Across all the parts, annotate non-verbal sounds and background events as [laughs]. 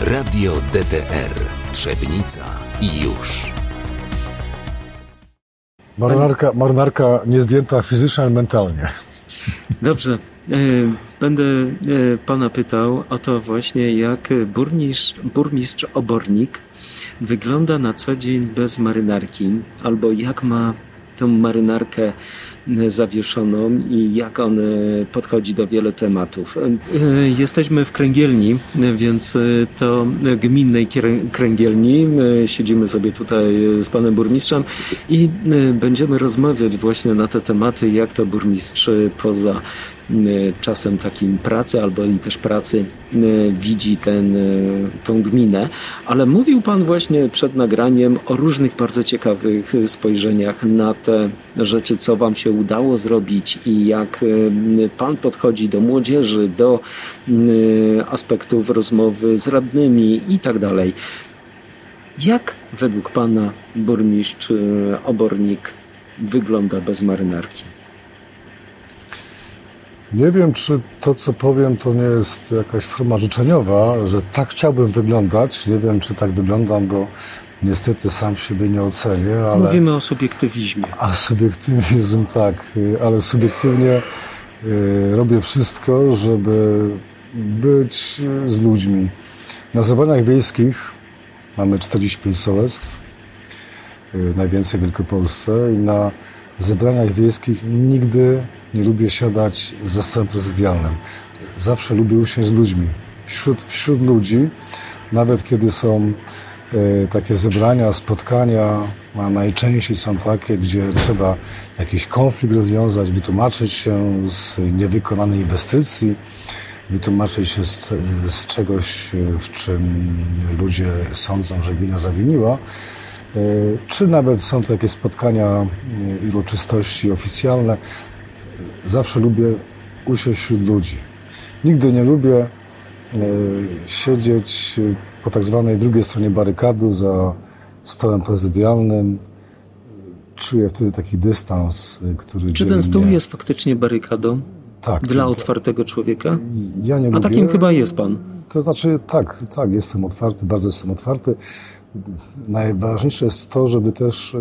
Radio DTR Trzebnica i już. Marynarka, marynarka nie zdjęta fizycznie, ale mentalnie. Dobrze. E, będę e, pana pytał o to właśnie, jak burmistrz, burmistrz obornik wygląda na co dzień bez marynarki, albo jak ma tą marynarkę zawieszoną i jak on podchodzi do wielu tematów. Jesteśmy w kręgielni, więc to gminnej kręgielni. Siedzimy sobie tutaj z panem burmistrzem i będziemy rozmawiać właśnie na te tematy, jak to burmistrz poza czasem takim pracy albo i też pracy widzi ten, tą gminę. Ale mówił Pan właśnie przed nagraniem o różnych bardzo ciekawych spojrzeniach na te rzeczy, co Wam się udało zrobić i jak Pan podchodzi do młodzieży, do aspektów rozmowy z radnymi i tak dalej. Jak według Pana burmistrz Obornik wygląda bez marynarki? Nie wiem, czy to, co powiem, to nie jest jakaś forma życzeniowa, że tak chciałbym wyglądać. Nie wiem, czy tak wyglądam, bo niestety sam siebie nie ocenię, ale... Mówimy o subiektywizmie. A subiektywizm, tak, ale subiektywnie y, robię wszystko, żeby być z ludźmi. Na zebraniach wiejskich mamy 45 sołectw, y, najwięcej w Wielkopolsce i na zebraniach wiejskich nigdy nie lubię siadać za stołem prezydialnym. Zawsze lubię usiąść z ludźmi. Wśród, wśród ludzi, nawet kiedy są e, takie zebrania, spotkania, a najczęściej są takie, gdzie trzeba jakiś konflikt rozwiązać, wytłumaczyć się z niewykonanej inwestycji, wytłumaczyć się z, z czegoś, w czym ludzie sądzą, że gmina zawiniła, czy nawet są to jakieś spotkania e, i uroczystości oficjalne, zawsze lubię usiąść wśród ludzi. Nigdy nie lubię e, siedzieć po tak zwanej drugiej stronie barykady za stołem prezydialnym. Czuję wtedy taki dystans, e, który. Czy ten stół mnie... jest faktycznie barykadą? Tak. Dla otwartego człowieka? Ja nie A lubię. takim chyba jest pan. To znaczy, tak, tak, jestem otwarty, bardzo jestem otwarty. Najważniejsze jest to, żeby też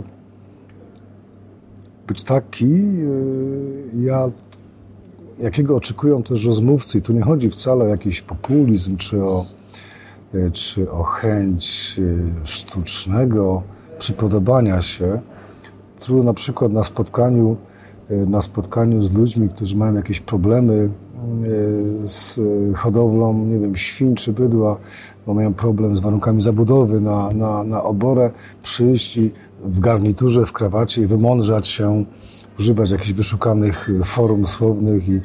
być taki, y, ja, jakiego oczekują też rozmówcy. I tu nie chodzi wcale o jakiś populizm, czy o, y, czy o chęć y, sztucznego przypodobania się. Tu na przykład na spotkaniu, na spotkaniu z ludźmi, którzy mają jakieś problemy z hodowlą, nie wiem, świń czy bydła, bo mają problem z warunkami zabudowy na, na, na oborę, przyjść i w garniturze, w krawacie i wymądrzać się, używać jakichś wyszukanych form słownych i,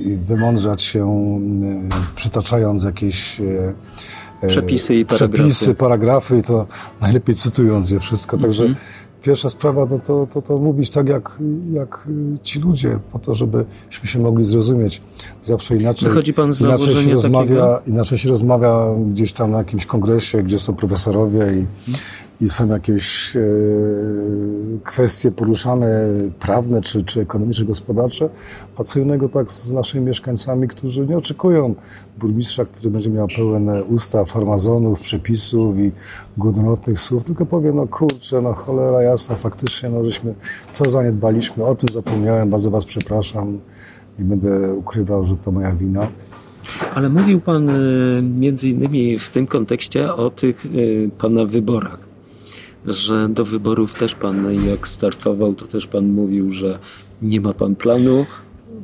i wymądrzać się, przytaczając jakieś przepisy i paragrafy. Przepisy, paragrafy i to najlepiej cytując je wszystko. Także mm -hmm. Pierwsza sprawa no to, to, to mówić tak jak, jak ci ludzie, po to, żebyśmy się mogli zrozumieć. Zawsze inaczej, Wychodzi pan z inaczej, się takiego? rozmawia, inaczej się rozmawia gdzieś tam na jakimś kongresie, gdzie są profesorowie i mm i są jakieś e, kwestie poruszane prawne, czy, czy ekonomiczne, gospodarcze, a co innego tak z naszymi mieszkańcami, którzy nie oczekują burmistrza, który będzie miał pełen usta farmazonów, przepisów i górnolotnych słów, tylko powie, no kurczę, no cholera jasna, faktycznie, no żeśmy to zaniedbaliśmy, o tym zapomniałem, bardzo was przepraszam, nie będę ukrywał, że to moja wina. Ale mówił Pan e, między innymi w tym kontekście o tych e, Pana wyborach że do wyborów też pan, jak startował, to też pan mówił, że nie ma pan planu.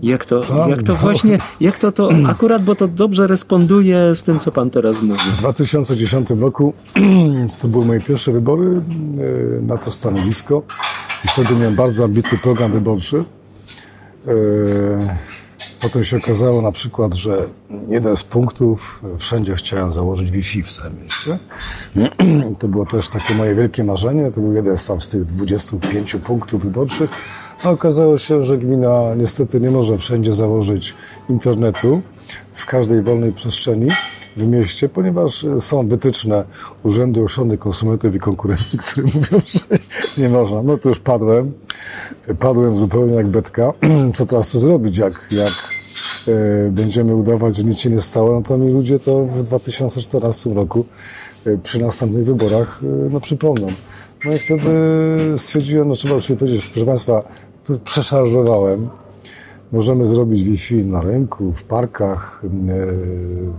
Jak to, Plan, jak to no. właśnie, jak to to [clears throat] akurat, bo to dobrze responduje z tym, co pan teraz mówi. W 2010 roku [clears throat] to były moje pierwsze wybory e, na to stanowisko i wtedy miałem bardzo ambitny program wyborczy. Potem się okazało na przykład, że jeden z punktów, wszędzie chciałem założyć Wi-Fi w całym mieście. To było też takie moje wielkie marzenie. To był jeden z, tam z tych 25 punktów wyborczych. A okazało się, że gmina niestety nie może wszędzie założyć internetu w każdej wolnej przestrzeni w mieście, ponieważ są wytyczne Urzędu Ochrony Konsumentów i Konkurencji, [laughs] które mówią, że nie można. No to już padłem. Padłem zupełnie jak betka. [clears throat] Co teraz tu zrobić, jak, jak będziemy udawać, że nic się nie stało, no to mi ludzie to w 2014 roku przy następnych wyborach no, przypomną. No i wtedy stwierdziłem, no trzeba już powiedzieć, proszę Państwa, tu przeszarżowałem. Możemy zrobić Wi-Fi na rynku, w parkach,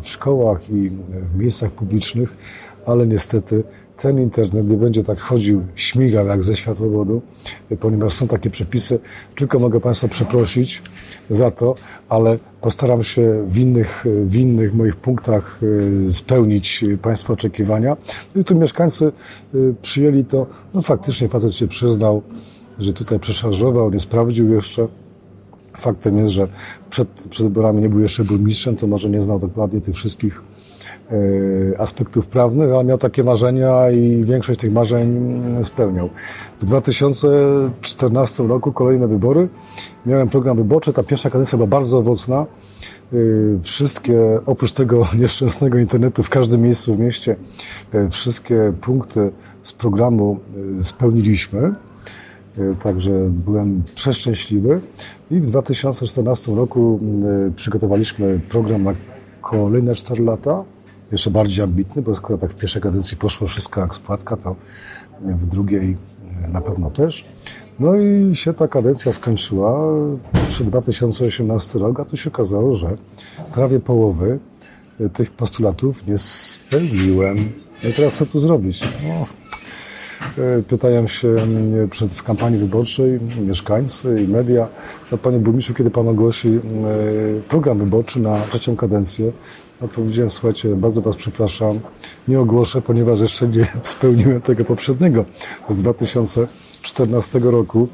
w szkołach i w miejscach publicznych, ale niestety ten internet nie będzie tak chodził, śmigał jak ze światłowodu, ponieważ są takie przepisy. Tylko mogę Państwa przeprosić za to, ale postaram się w innych, w innych moich punktach e, spełnić Państwa oczekiwania. No I tu mieszkańcy e, przyjęli to, no faktycznie facet się przyznał, że tutaj przeszarżował, nie sprawdził jeszcze. Faktem jest, że przed, przed wyborami nie był jeszcze burmistrzem, to może nie znał dokładnie tych wszystkich aspektów prawnych, ale miał takie marzenia i większość tych marzeń spełniał. W 2014 roku kolejne wybory. Miałem program wyborczy. Ta pierwsza kadencja była bardzo owocna. E, wszystkie, oprócz tego [laughs] nieszczęsnego internetu w każdym miejscu w mieście, e, wszystkie punkty z programu spełniliśmy. Także byłem przeszczęśliwy. I w 2014 roku przygotowaliśmy program na kolejne 4 lata jeszcze bardziej ambitny, bo skoro tak w pierwszej kadencji poszło wszystko jak spłatka, to w drugiej e, na pewno też. No i się ta kadencja skończyła przy 2018 rok, a tu się okazało, że prawie połowy e, tych postulatów nie spełniłem. No i teraz co tu zrobić? No, e, pytają się przed, w kampanii wyborczej mieszkańcy i media, no panie burmistrzu, kiedy pan ogłosi program wyborczy na trzecią kadencję, no powiedziałem, słuchajcie, bardzo Was przepraszam, nie ogłoszę, ponieważ jeszcze nie [laughs] spełniłem tego poprzedniego z 2014 roku.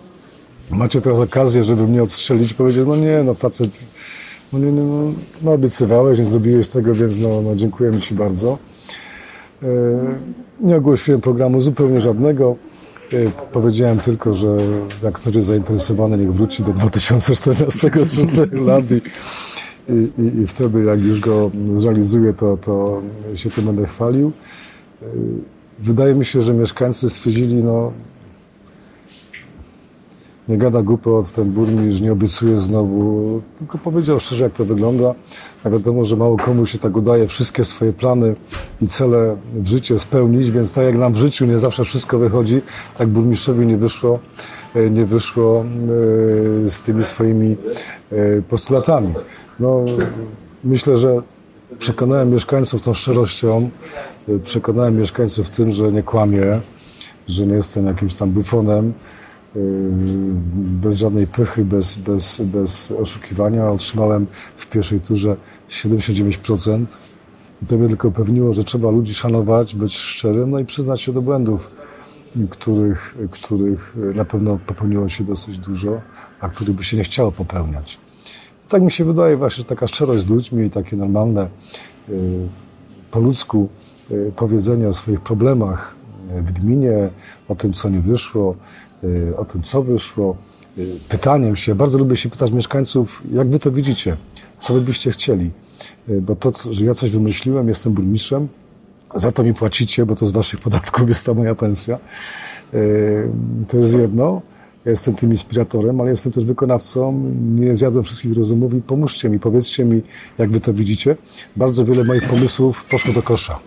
Macie teraz okazję, żeby mnie odstrzelić. Powiedział, no nie, no facet, no nie, no, no obiecywałeś, nie zrobiłeś tego, więc no, no dziękujemy Ci bardzo. E, nie ogłosiłem programu zupełnie żadnego. E, powiedziałem tylko, że jak ktoś jest zainteresowany, niech wróci do 2014 z lat i i, wtedy jak już go zrealizuję, to, to się tym będę chwalił. Wydaje mi się, że mieszkańcy stwierdzili, no nie gada głupot ten burmistrz, nie obiecuje znowu, tylko powiedział szczerze, jak to wygląda. A wiadomo, że mało komu się tak udaje wszystkie swoje plany i cele w życiu spełnić, więc tak jak nam w życiu nie zawsze wszystko wychodzi, tak burmistrzowi nie wyszło, nie wyszło e, z tymi swoimi e, postulatami. No, myślę, że przekonałem mieszkańców tą szczerością, przekonałem mieszkańców tym, że nie kłamię, że nie jestem jakimś tam bufonem, bez żadnej pychy, bez, bez, bez oszukiwania. Otrzymałem w pierwszej turze 79%. I to mnie tylko upewniło, że trzeba ludzi szanować, być szczerym, no i przyznać się do błędów, których, których na pewno popełniło się dosyć dużo, a których by się nie chciało popełniać tak mi się wydaje właśnie, że taka szczerość z ludźmi i takie normalne y, po ludzku y, powiedzenie o swoich problemach y, w gminie, o tym, co nie wyszło, o tym, co wyszło, pytaniem się. Bardzo lubię się pytać mieszkańców, jak wy to widzicie, co byście chcieli. Bo to, że ja coś wymyśliłem, jestem burmistrzem, za to mi płacicie, bo to z waszych podatków jest ta moja pensja. To jest jedno. Ja jestem tym inspiratorem, ale jestem też wykonawcą. Nie zjadłem wszystkich rozumów i pomóżcie mi, powiedzcie mi, jak wy to widzicie. Bardzo wiele moich pomysłów poszło do kosza.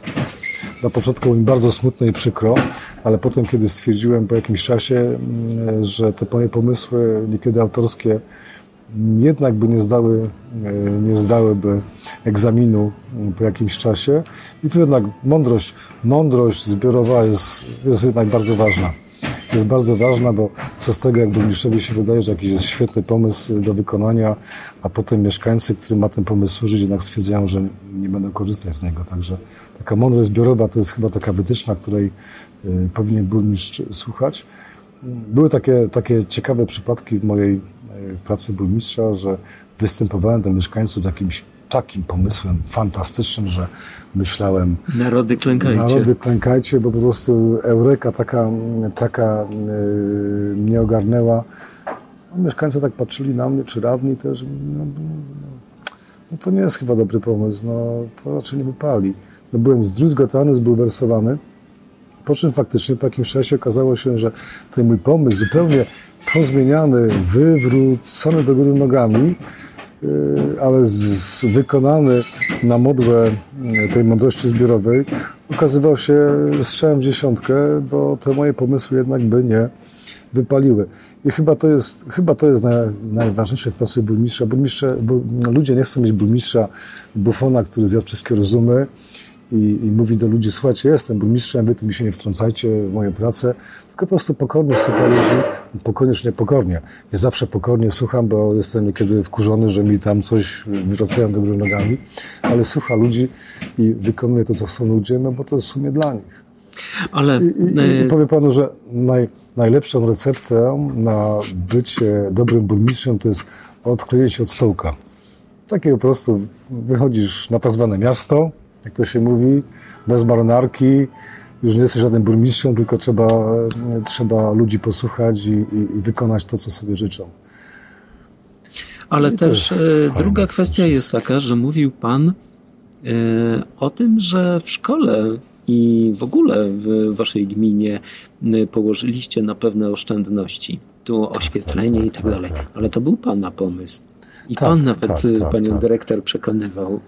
Na początku było mi bardzo smutno i przykro, ale potem, kiedy stwierdziłem po jakimś czasie, mm, że te moje pomysły, niekiedy autorskie, jednak by nie zdały, e, nie zdałyby egzaminu po jakimś czasie. I tu jednak mądrość, mądrość zbiorowa jest, jest jednak bardzo ważna jest bardzo ważna, bo co z tego, jak burmistrzowi się wydaje, że jakiś jest świetny pomysł do wykonania, a potem mieszkańcy, którym ma ten pomysł służyć, jednak stwierdzają, że nie będą korzystać z niego. Także taka mądrość zbiorowa to jest chyba taka wytyczna, której y, powinien burmistrz słuchać. Były takie, takie ciekawe przypadki w mojej pracy burmistrza, że występowałem do mieszkańców z jakimś takim pomysłem fantastycznym, że myślałem... Narody klękajcie. Narody klękajcie, bo po prostu eureka taka, taka yy, mnie ogarnęła. No, mieszkańcy tak patrzyli na mnie, czy radni też. No, no, to nie jest chyba dobry pomysł, no to raczej nie wypali. No, byłem zdruzgotany, zbulwersowany. Po czym faktycznie po jakimś czasie okazało się, że ten mój pomysł zupełnie pozmieniany, wywrócony do góry nogami, ale z, z wykonany na modłę tej mądrości zbiorowej okazywał się strzałem w dziesiątkę, bo te moje pomysły jednak by nie wypaliły. I chyba to jest, chyba to jest naj, najważniejsze w pracy burmistrza. Burmistrze, bo ludzie nie chcą mieć burmistrza bufona, który zjadł wszystkie rozumy i, i mówi do ludzi, słuchajcie, ja jestem burmistrzem, wy tu mi się nie wtrącajcie w moją pracę, tylko po prostu pokornie słucha ludzi, pokornie czy niepokornie. Nie zawsze pokornie słucham, bo jestem niekiedy wkurzony, że mi tam coś wywracają do góry nogami, ale słucha ludzi i wykonuje to, co chcą ludzie, no bo to jest w sumie dla nich. Ale... I, i, e, powiem panu, że naj, najlepszą receptę na bycie dobrym burmistrzem to jest odklejenie się od stołka. Takie po prostu wychodzisz na tak zwane miasto, jak to się mówi, bez marynarki, już nie jesteś żadnym burmistrzem, tylko trzeba, trzeba ludzi posłuchać i, i, i wykonać to, co sobie życzą. Ale też e, druga kwestia jest taka, że mówił Pan e, o tym, że w szkole i w ogóle w waszej gminie położyliście na pewne oszczędności. Tu oświetlenie i tak dalej. Ale to był pana pomysł. I tak, pan nawet tak, tak, panią tak. dyrektor przekonywał.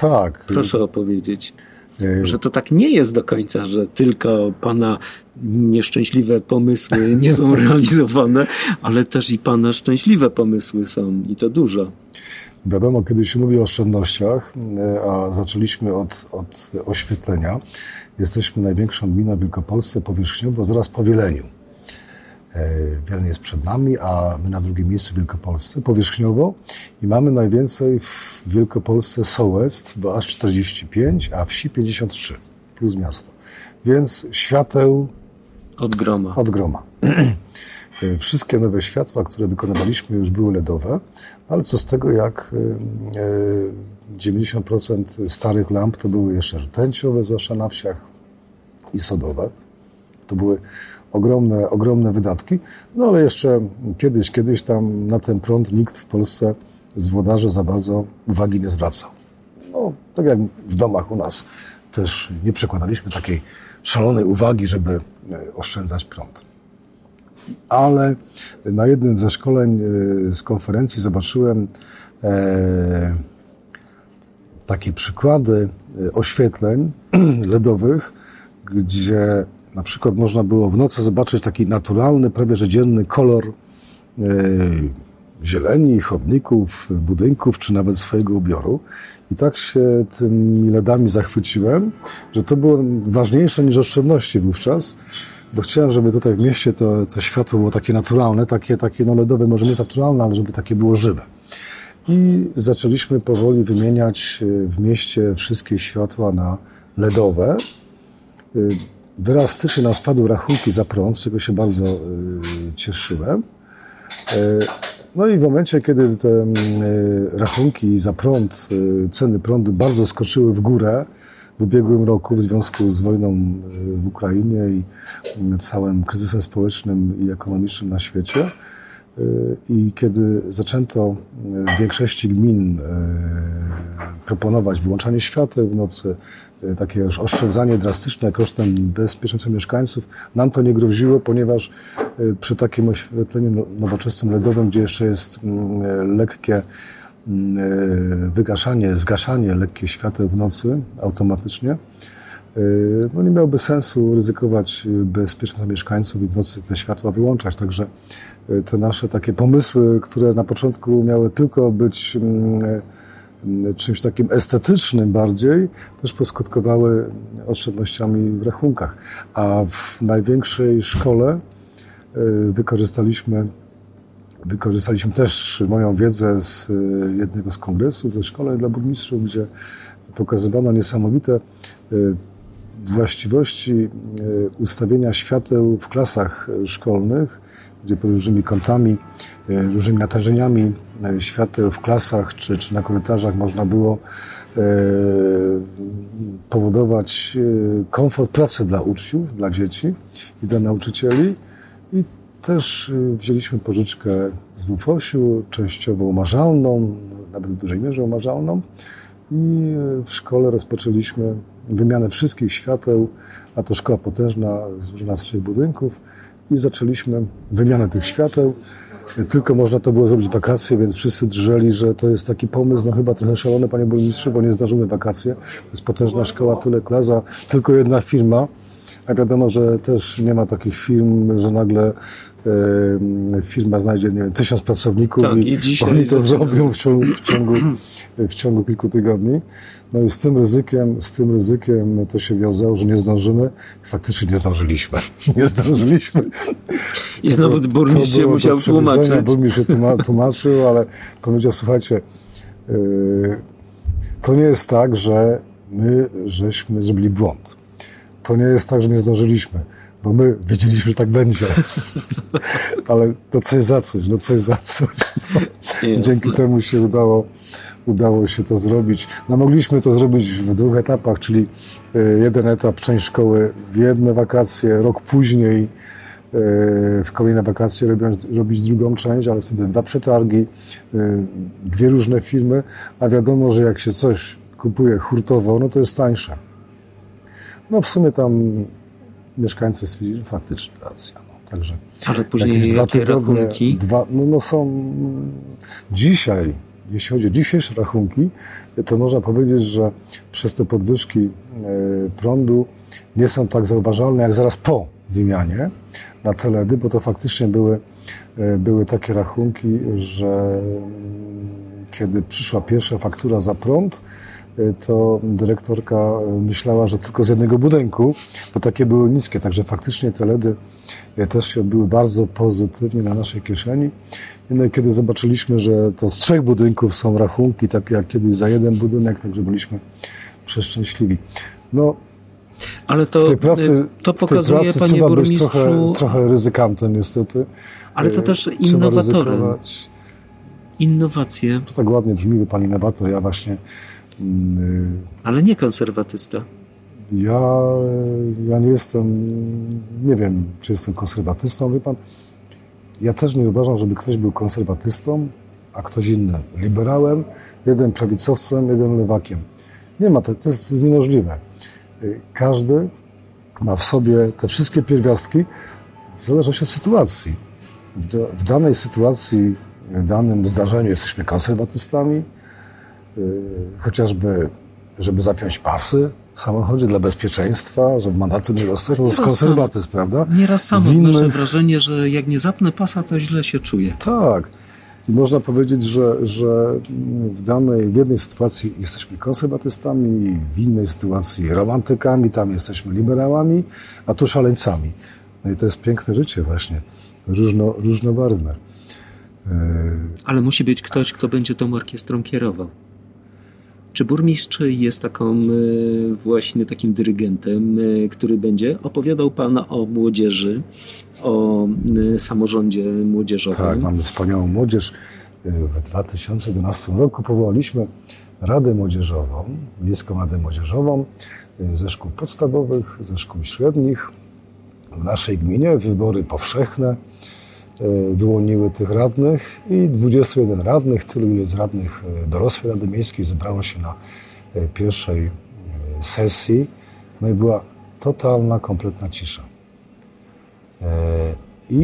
Tak. Proszę opowiedzieć. Że to tak nie jest do końca, że tylko pana nieszczęśliwe pomysły [laughs] nie są realizowane, ale też i pana szczęśliwe pomysły są i to dużo. Wiadomo, kiedy się mówi o oszczędnościach, e, a zaczęliśmy od, od oświetlenia, jesteśmy największą gminą w Wielkopolsce powierzchniowo, zaraz po Wieleniu. E, Wieleń jest przed nami, a my na drugim miejscu w Wielkopolsce powierzchniowo i mamy najwięcej w Wielkopolsce sołectw, bo aż 45, a wsi 53 plus miasto. Więc świateł od groma. Od groma. E, wszystkie nowe światła, które wykonywaliśmy, już były LEDowe, ale co z tego, jak 90% e, starych lamp to były jeszcze rtęciowe, zwłaszcza na wsiach, i sodowe. To były ogromne, ogromne wydatki, no ale jeszcze kiedyś, kiedyś tam na ten prąd nikt w Polsce z włodarzy za bardzo uwagi nie zwracał. No, tak jak w domach u nas też nie przekładaliśmy takiej szalonej uwagi, żeby e, oszczędzać prąd ale na jednym ze szkoleń e, z konferencji zobaczyłem e, takie przykłady e, oświetleń [clears throat] LEDowych, gdzie na przykład można było w nocy zobaczyć taki naturalny, prawie że dzienny kolor zieleni, chodników, budynków, czy nawet swojego ubioru. I tak się tymi LEDami zachwyciłem, że to było ważniejsze niż oszczędności wówczas, bo chciałem, żeby tutaj w mieście to, to światło było takie naturalne, takie, takie no LEDowe, może nie naturalne, ale żeby takie było żywe. I zaczęliśmy powoli wymieniać e, w mieście wszystkie światła na LEDowe. E, drastycznie nam spadły rachunki za prąd, z czego się bardzo e, cieszyłem. No i w momencie, kiedy te rachunki za prąd, ceny prądu bardzo skoczyły w górę, w ubiegłym roku w związku z wojną e, w Ukrainie i mm, całym kryzysem społecznym i ekonomicznym na świecie. E, I kiedy zaczęto e, w większości gmin proponować wyłączanie świateł w nocy, takie już oszczędzanie drastyczne kosztem bezpieczeństwa mieszkańców, nam to nie groziło, ponieważ przy takim oświetleniu no, nowoczesnym LEDowym, gdzie jeszcze jest mm, lekkie Mm, wygaszanie, zgaszanie lekkie świateł w nocy automatycznie, no nie miałoby sensu ryzykować bezpieczeństwa mieszkańców i w nocy te światła wyłączać. Także te nasze takie pomysły, które na początku miały tylko być mm, czymś takim estetycznym bardziej, też poskutkowały oszczędnościami w rachunkach. A w największej szkole wykorzystaliśmy Wykorzystaliśmy też moją wiedzę z e, jednego z kongresów, ze szkoleń dla burmistrzów, gdzie pokazywano niesamowite właściwości ustawienia świateł w klasach szkolnych, gdzie pod różnymi kątami, różnymi natężeniami świateł w klasach czy, czy na korytarzach można było powodować komfort pracy dla uczniów, dla dzieci i dla nauczycieli. I też wzięliśmy pożyczkę z WFOŚ-u, częściowo umarzalną, nawet w dużej mierze umarzalną i w szkole rozpoczęliśmy wymianę wszystkich świateł, a to szkoła potężna, złożona z trzech budynków i zaczęliśmy wymianę tych świateł. tylko można to było zrobić wakacje, więc wszyscy drżeli, że to jest taki pomysł, no chyba trochę szalony, panie burmistrzu, bo nie zdarzymy wakacje. To jest potężna szkoła, tyle klaza, tylko jedna firma. A wiadomo, że też nie ma takich firm, że nagle firma znajdzie, nie wiem, tysiąc pracowników Tak, i i, oni to zrobią w ciągu, w, ciągu, w ciągu kilku tygodni. No i z tym ryzykiem, z tym ryzykiem to się wiązało, że nie zdążymy. Faktycznie nie zdążyliśmy. [laughs] Nie zdążyliśmy. I znowu burmistrz się musiał tłumaczyć. Burmistrz się tłuma- [laughs] tłumaczył, ale powiedział, słuchajcie, yy, to nie jest tak, że my żeśmy zrobili błąd. To nie jest tak, że nie zdążyliśmy, bo my wiedzieliśmy, że tak będzie. [laughs] ale no coś za coś, no coś za coś. Jasne. Dzięki temu się udało, udało się to zrobić. No mogliśmy to zrobić w dwóch etapach, czyli y, jeden etap, część szkoły w jedne wakacje, rok później y, w kolejne wakacje robiąc, robić drugą część, ale wtedy dwa przetargi, y, dwie różne firmy, a wiadomo, że jak się coś kupuje hurtowo, no to jest tańsze. No w sumie tam mieszkańcy stwierdzili, faktycznie racja. Także Ale później jakieś dwa tygodnie, rachunki? Dwa, no, no są dzisiaj, jeśli chodzi o dzisiejsze rachunki, to można powiedzieć, że przez te podwyżki e, prądu nie są tak zauważalne jak zaraz po wymianie na teledy, bo to faktycznie były, e, były takie rachunki, że mm, kiedy przyszła pierwsza faktura za prąd, to dyrektorka e, myślała, że tylko z jednego budynku, bo takie były niskie, także faktycznie te LEDy e, też się odbyły bardzo pozytywnie na naszej kieszeni. No i kiedy zobaczyliśmy, że to z trzech budynków są rachunki, takie jak kiedyś za jeden budynek, także byliśmy przeszczęśliwi. No, Ale to, w tej pracy, to w tej pokazuje, pracy trzeba być burmistrzu, trochę, trochę ryzykantem niestety. ale to E, też innowatorem. Innowacje, To tak ładnie brzmi, pan innowator. Ja właśnie ale nie konserwatysta. Ja, ja nie jestem, nie wiem, czy jestem konserwatystą, wie pan. Ja też nie uważam, żeby ktoś był konserwatystą, a ktoś inny liberałem, jeden prawicowcem, jeden lewakiem. Nie ma, to, to jest, niemożliwe. Y, Każdy ma w sobie te wszystkie pierwiastki w zależności od sytuacji. W, w danej sytuacji, w danym zdarzeniu jesteśmy konserwatystami, y, chociażby, żeby zapiąć pasy w samochodzie dla bezpieczeństwa, żeby mandatu nie dostać, to jest konserwatyzm, prawda? Nieraz sam W innych- odnoszę wrażenie, że jak nie zapnę pasa, to źle się czuję. Tak. I można powiedzieć, że, że w danej, w jednej sytuacji jesteśmy konserwatystami, w innej sytuacji romantykami, tam jesteśmy liberałami, a tu szaleńcami. No i to jest piękne życie właśnie, różno, różnobarwne. Yy, Ale musi być ktoś, kto będzie tą orkiestrą kierował. Czy burmistrz jest taką e, właśnie takim dyrygentem, e, który będzie opowiadał Pan o młodzieży, o e, samorządzie młodzieżowym? Tak, mamy wspaniałą młodzież. W 2011 roku powołaliśmy Radę Młodzieżową, Miejską Radę Młodzieżową ze szkół podstawowych, ze szkół średnich. W naszej gminie wybory powszechne wyłoniły tych radnych i 21 radnych, tylu ile jest radnych e, dorosłej Rady Miejskiej zebrało się na e, pierwszej e, sesji. No i była totalna, kompletna cisza. E, I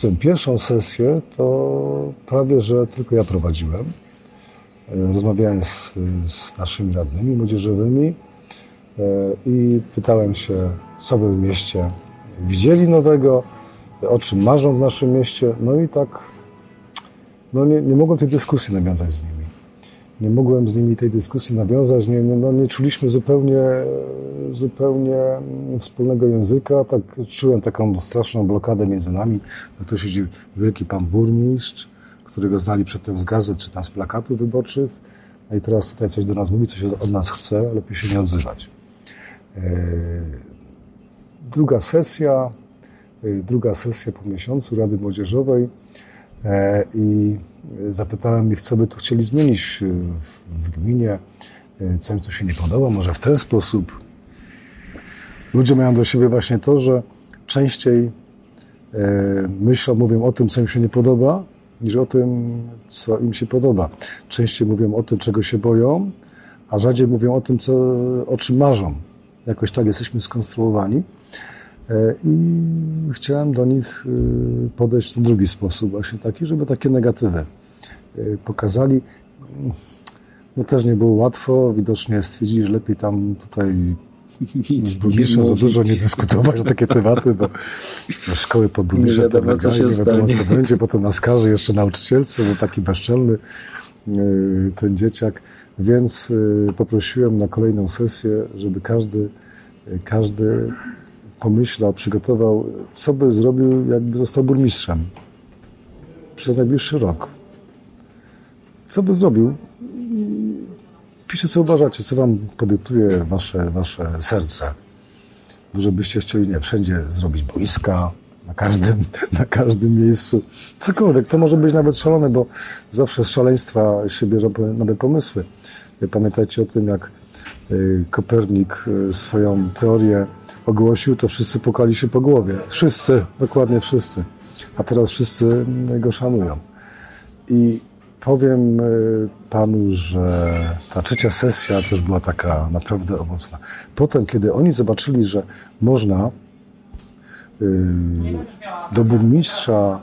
tę pierwszą sesję to prawie, że tylko ja prowadziłem. E, Rozmawiałem z, z naszymi radnymi młodzieżowymi e, i pytałem się, co by w mieście widzieli nowego, o czym marzą w naszym mieście. No i tak, no nie, nie mogłem tej dyskusji nawiązać z nimi. Nie mogłem z nimi tej dyskusji nawiązać, nie, no nie czuliśmy zupełnie, zupełnie wspólnego języka, tak czułem taką straszną blokadę między nami. No tu siedzi wielki pan burmistrz, którego znali przedtem z gazet czy tam z plakatów wyborczych, a i teraz tutaj coś do nas mówi, coś od nas chce, lepiej się nie odzywać. Druga sesja, y, druga sesja po miesiącu Rady Młodzieżowej e, i zapytałem ich, co by tu chcieli zmienić y, w, w gminie, y, co im tu się nie podoba, może w ten sposób. Ludzie mają do siebie właśnie to, że częściej e, myślą, mówią o tym, co im się nie podoba, niż o tym, co im się podoba. Częściej mówią o tym, czego się boją, a rzadziej mówią o tym, co, o czym marzą. Jakoś tak jesteśmy skonstruowani. I chciałem do nich podejść w drugi sposób, właśnie taki, żeby takie negatywy pokazali. No też nie było łatwo, widocznie stwierdzili, że lepiej tam tutaj Nic burmistrzem za dużo nie dyskutować na takie tematy, bo szkoły pod burmistrzem Nie wiadomo, co się nie wiadomo, co będzie. Potem nas każe jeszcze nauczycielce, że taki bezczelny ten dzieciak. Więc yy, poprosiłem na kolejną sesję, żeby każdy, yy, każdy pomyślał, przygotował, co by zrobił, jakby został burmistrzem przez najbliższy rok. Co by zrobił? Piszcie, co uważacie, co wam podyktuje wasze, wasze serce. Może byście chcieli, nie, wszędzie zrobić boiska, na każdym, [laughs] na każdym miejscu. Cokolwiek, to może być nawet szalone, bo zawsze z szaleństwa się bierze nowe pomysły. Pamiętajcie o tym, jak y, Kopernik y, swoją teorię ogłosił, to wszyscy pukali się po głowie. Wszyscy, dokładnie wszyscy. A teraz wszyscy go szanują. I powiem y, panu, że ta trzecia sesja też była taka naprawdę owocna. Potem, kiedy oni zobaczyli, że można do burmistrza,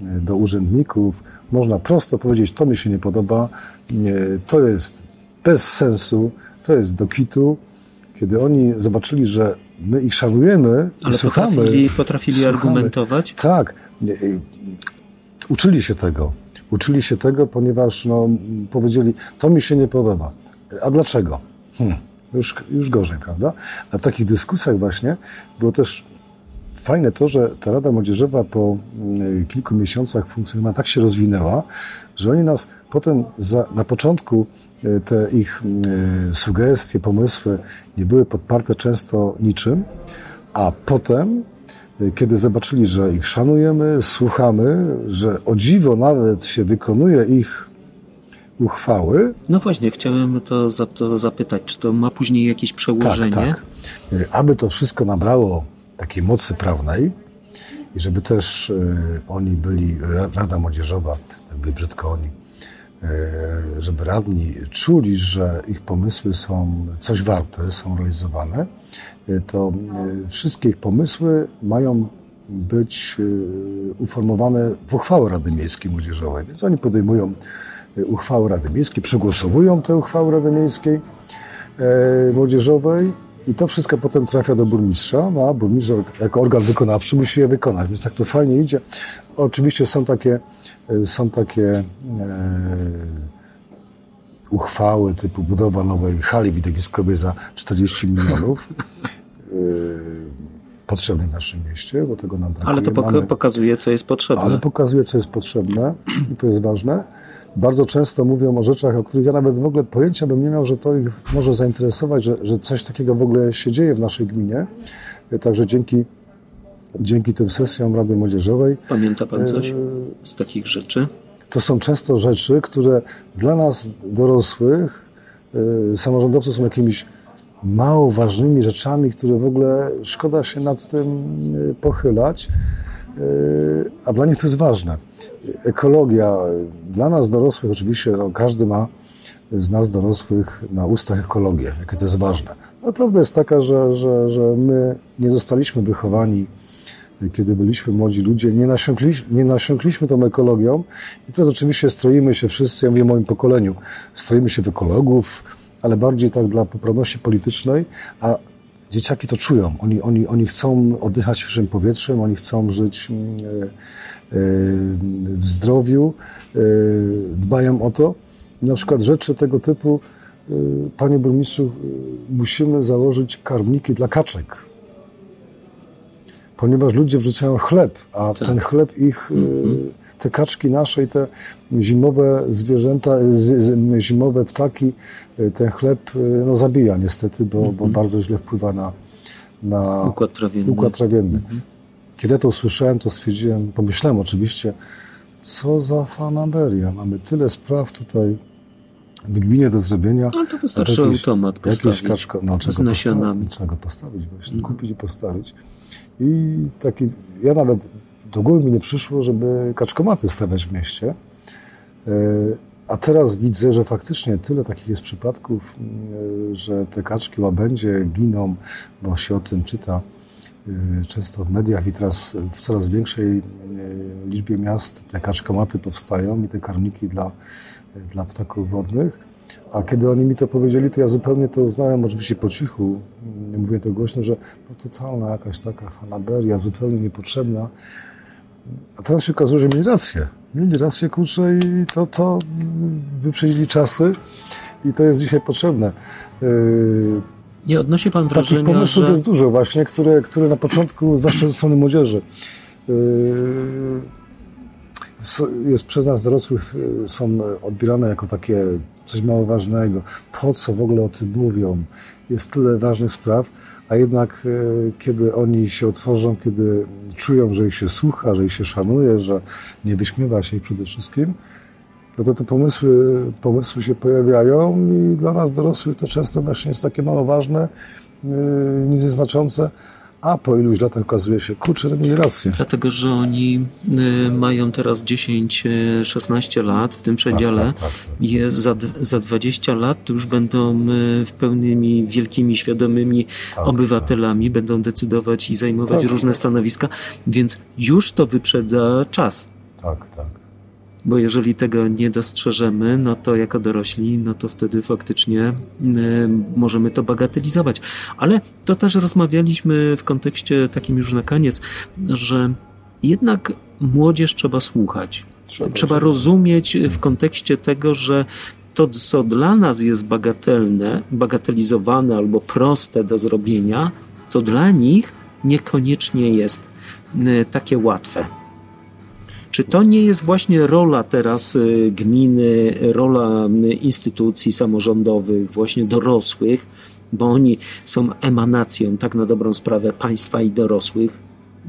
y, do urzędników, można prosto powiedzieć, to mi się nie podoba, to jest bez sensu, to jest do kitu. Kiedy oni zobaczyli, że my ich szanujemy i Ale słuchamy, potrafili, potrafili słuchamy. argumentować? Tak. Y, y, Uczyli się tego. Uczyli się tego, ponieważ no, powiedzieli, to mi się nie podoba. A dlaczego? Hmm, już, już gorzej, prawda? A w takich dyskusjach właśnie było też fajne to, że ta Rada Młodzieżowa po y, kilku miesiącach funkcjonowania tak się rozwinęła, że oni nas potem za, na początku y, te ich y, sugestie, pomysły nie były podparte często niczym, a potem kiedy zobaczyli, że ich szanujemy, słuchamy, że o dziwo nawet się wykonuje ich uchwały. No właśnie, chciałem to, za- to zapytać, czy to ma później jakieś przełożenie? Tak, tak. Aby to wszystko nabrało takiej mocy prawnej i żeby też y, oni byli, Rada Młodzieżowa, jakby brzydko oni, y, żeby radni czuli, że ich pomysły są coś warte, są realizowane, y, to wszystkie ich pomysły mają być uformowane w uchwałę Rady Miejskiej Młodzieżowej. Więc oni podejmują y, uchwałę Rady Miejskiej, przegłosowują tę uchwałę Rady Miejskiej e, Młodzieżowej i to wszystko potem trafia do burmistrza, no a burmistrz jako organ wykonawczy musi je wykonać, więc tak to fajnie idzie. Oczywiście są takie, e, są takie e, uchwały typu budowa nowej hali widowiskowej za 40 milionów e, potrzebnej w naszym mieście, bo tego nam brakuje. Ale to pok- Mamy- pokazuje, co jest potrzebne. ale pokazuje, co jest potrzebne i to jest ważne. Bardzo często mówią o rzeczach, o których ja nawet w ogóle pojęcia bym nie miał, że to ich może zainteresować, że, że coś takiego w ogóle się dzieje w naszej gminie. Także dzięki, dzięki tym sesjom Rady Młodzieżowej Pamięta pan coś e, z takich rzeczy? to są często rzeczy, które dla nas dorosłych, y, samorządowców są jakimiś mało ważnymi rzeczami, które w ogóle szkoda się nad tym pochylać, a dla nich to jest ważne. Ekologia, dla nas dorosłych oczywiście, no, każdy ma z nas dorosłych na ustach ekologię, jakie to jest ważne. Ale prawda jest taka, że, że, że my nie zostaliśmy wychowani kiedy byliśmy młodzi ludzie, nie nasiąkliśmy, nie nasiąkliśmy tą ekologią i teraz oczywiście stroimy się wszyscy, ja mówię o moim pokoleniu, stroimy się w ekologów, ale bardziej tak dla poprawności politycznej, a dzieciaki to czują. Oni, oni, oni chcą oddychać świeżym powietrzem, oni chcą żyć mm, e, e, w zdrowiu, e, dbają o to. I na przykład rzeczy tego typu, panie burmistrzu, musimy założyć karmniki dla kaczek ponieważ ludzie wrzucają chleb, a Tak. ten chleb ich, y, te kaczki nasze i te zimowe zwierzęta, zimowe ptaki, ten chleb y, no, zabija niestety, bo, bo bardzo źle wpływa na, na Układ trawienny. układ trawienny. Kiedy ja to usłyszałem, to stwierdziłem, pomyślałem oczywiście, co za fanaberia, mamy tyle spraw tutaj w gminie do zrobienia. No to wystarczy a jakieś- automat Jakieś postawić kaczko, no, z nasionami. Postawić, czego postawić właśnie, kupić i postawić. I taki, ja nawet do głowy mi nie przyszło, żeby kaczkomaty stawiać w mieście. E, A teraz widzę, że faktycznie tyle takich jest przypadków, e, że te kaczki łabędzie giną, bo się o tym czyta często w mediach i teraz w coraz większej liczbie miast te kaczkomaty powstają i te karniki dla, dla ptaków wodnych. A kiedy oni mi to powiedzieli, to ja zupełnie to uznałem, oczywiście po cichu, nie mówię to głośno, że no totalna jakaś taka fanaberia, zupełnie niepotrzebna. A teraz się okazuje, że mieli rację. Mieli rację, kurczę, i to, to wyprzedzili czasy i to jest dzisiaj potrzebne. Yy, nie odnosi Pan wrażenia, Takich pomysłów że... jest dużo właśnie, które, które na początku, zwłaszcza ze strony młodzieży, yy, jest przez nas dorosłych yy, są odbierane jako takie coś mało ważnego. Po co w ogóle o tym mówią? Jest tyle ważnych spraw, a jednak kiedy oni się otworzą, kiedy czują, że ich się słucha, że ich się szanuje, że nie wyśmiewa się ich przede wszystkim, no to te pomysły, pomysły się pojawiają i dla nas dorosłych to często właśnie jest takie mało ważne, yy, nic nieznaczące, a po iluś latach okazuje się, kurczę, mieli rację. Dlatego, że oni y, mają teraz 10-16 lat w tym przedziale. Tak, tak, tak, tak. Jest za, za 20 lat to już będą y, w pełnymi, wielkimi, świadomymi tak, obywatelami, będą decydować i zajmować tak. różne stanowiska, więc już to wyprzedza czas. Tak, tak bo jeżeli tego nie dostrzeżemy, no to jako dorośli, no to wtedy faktycznie y, możemy to bagatelizować. Ale to też rozmawialiśmy w kontekście takim już na koniec, że jednak młodzież trzeba słuchać. Trzeba, trzeba rozumieć w kontekście tego, że to, co dla nas jest bagatelne, bagatelizowane albo proste do zrobienia, to dla nich niekoniecznie jest y, takie łatwe. Czy to nie jest właśnie rola teraz y, gminy, rola y, instytucji samorządowych, właśnie dorosłych, bo oni są emanacją, tak na dobrą sprawę, państwa i dorosłych,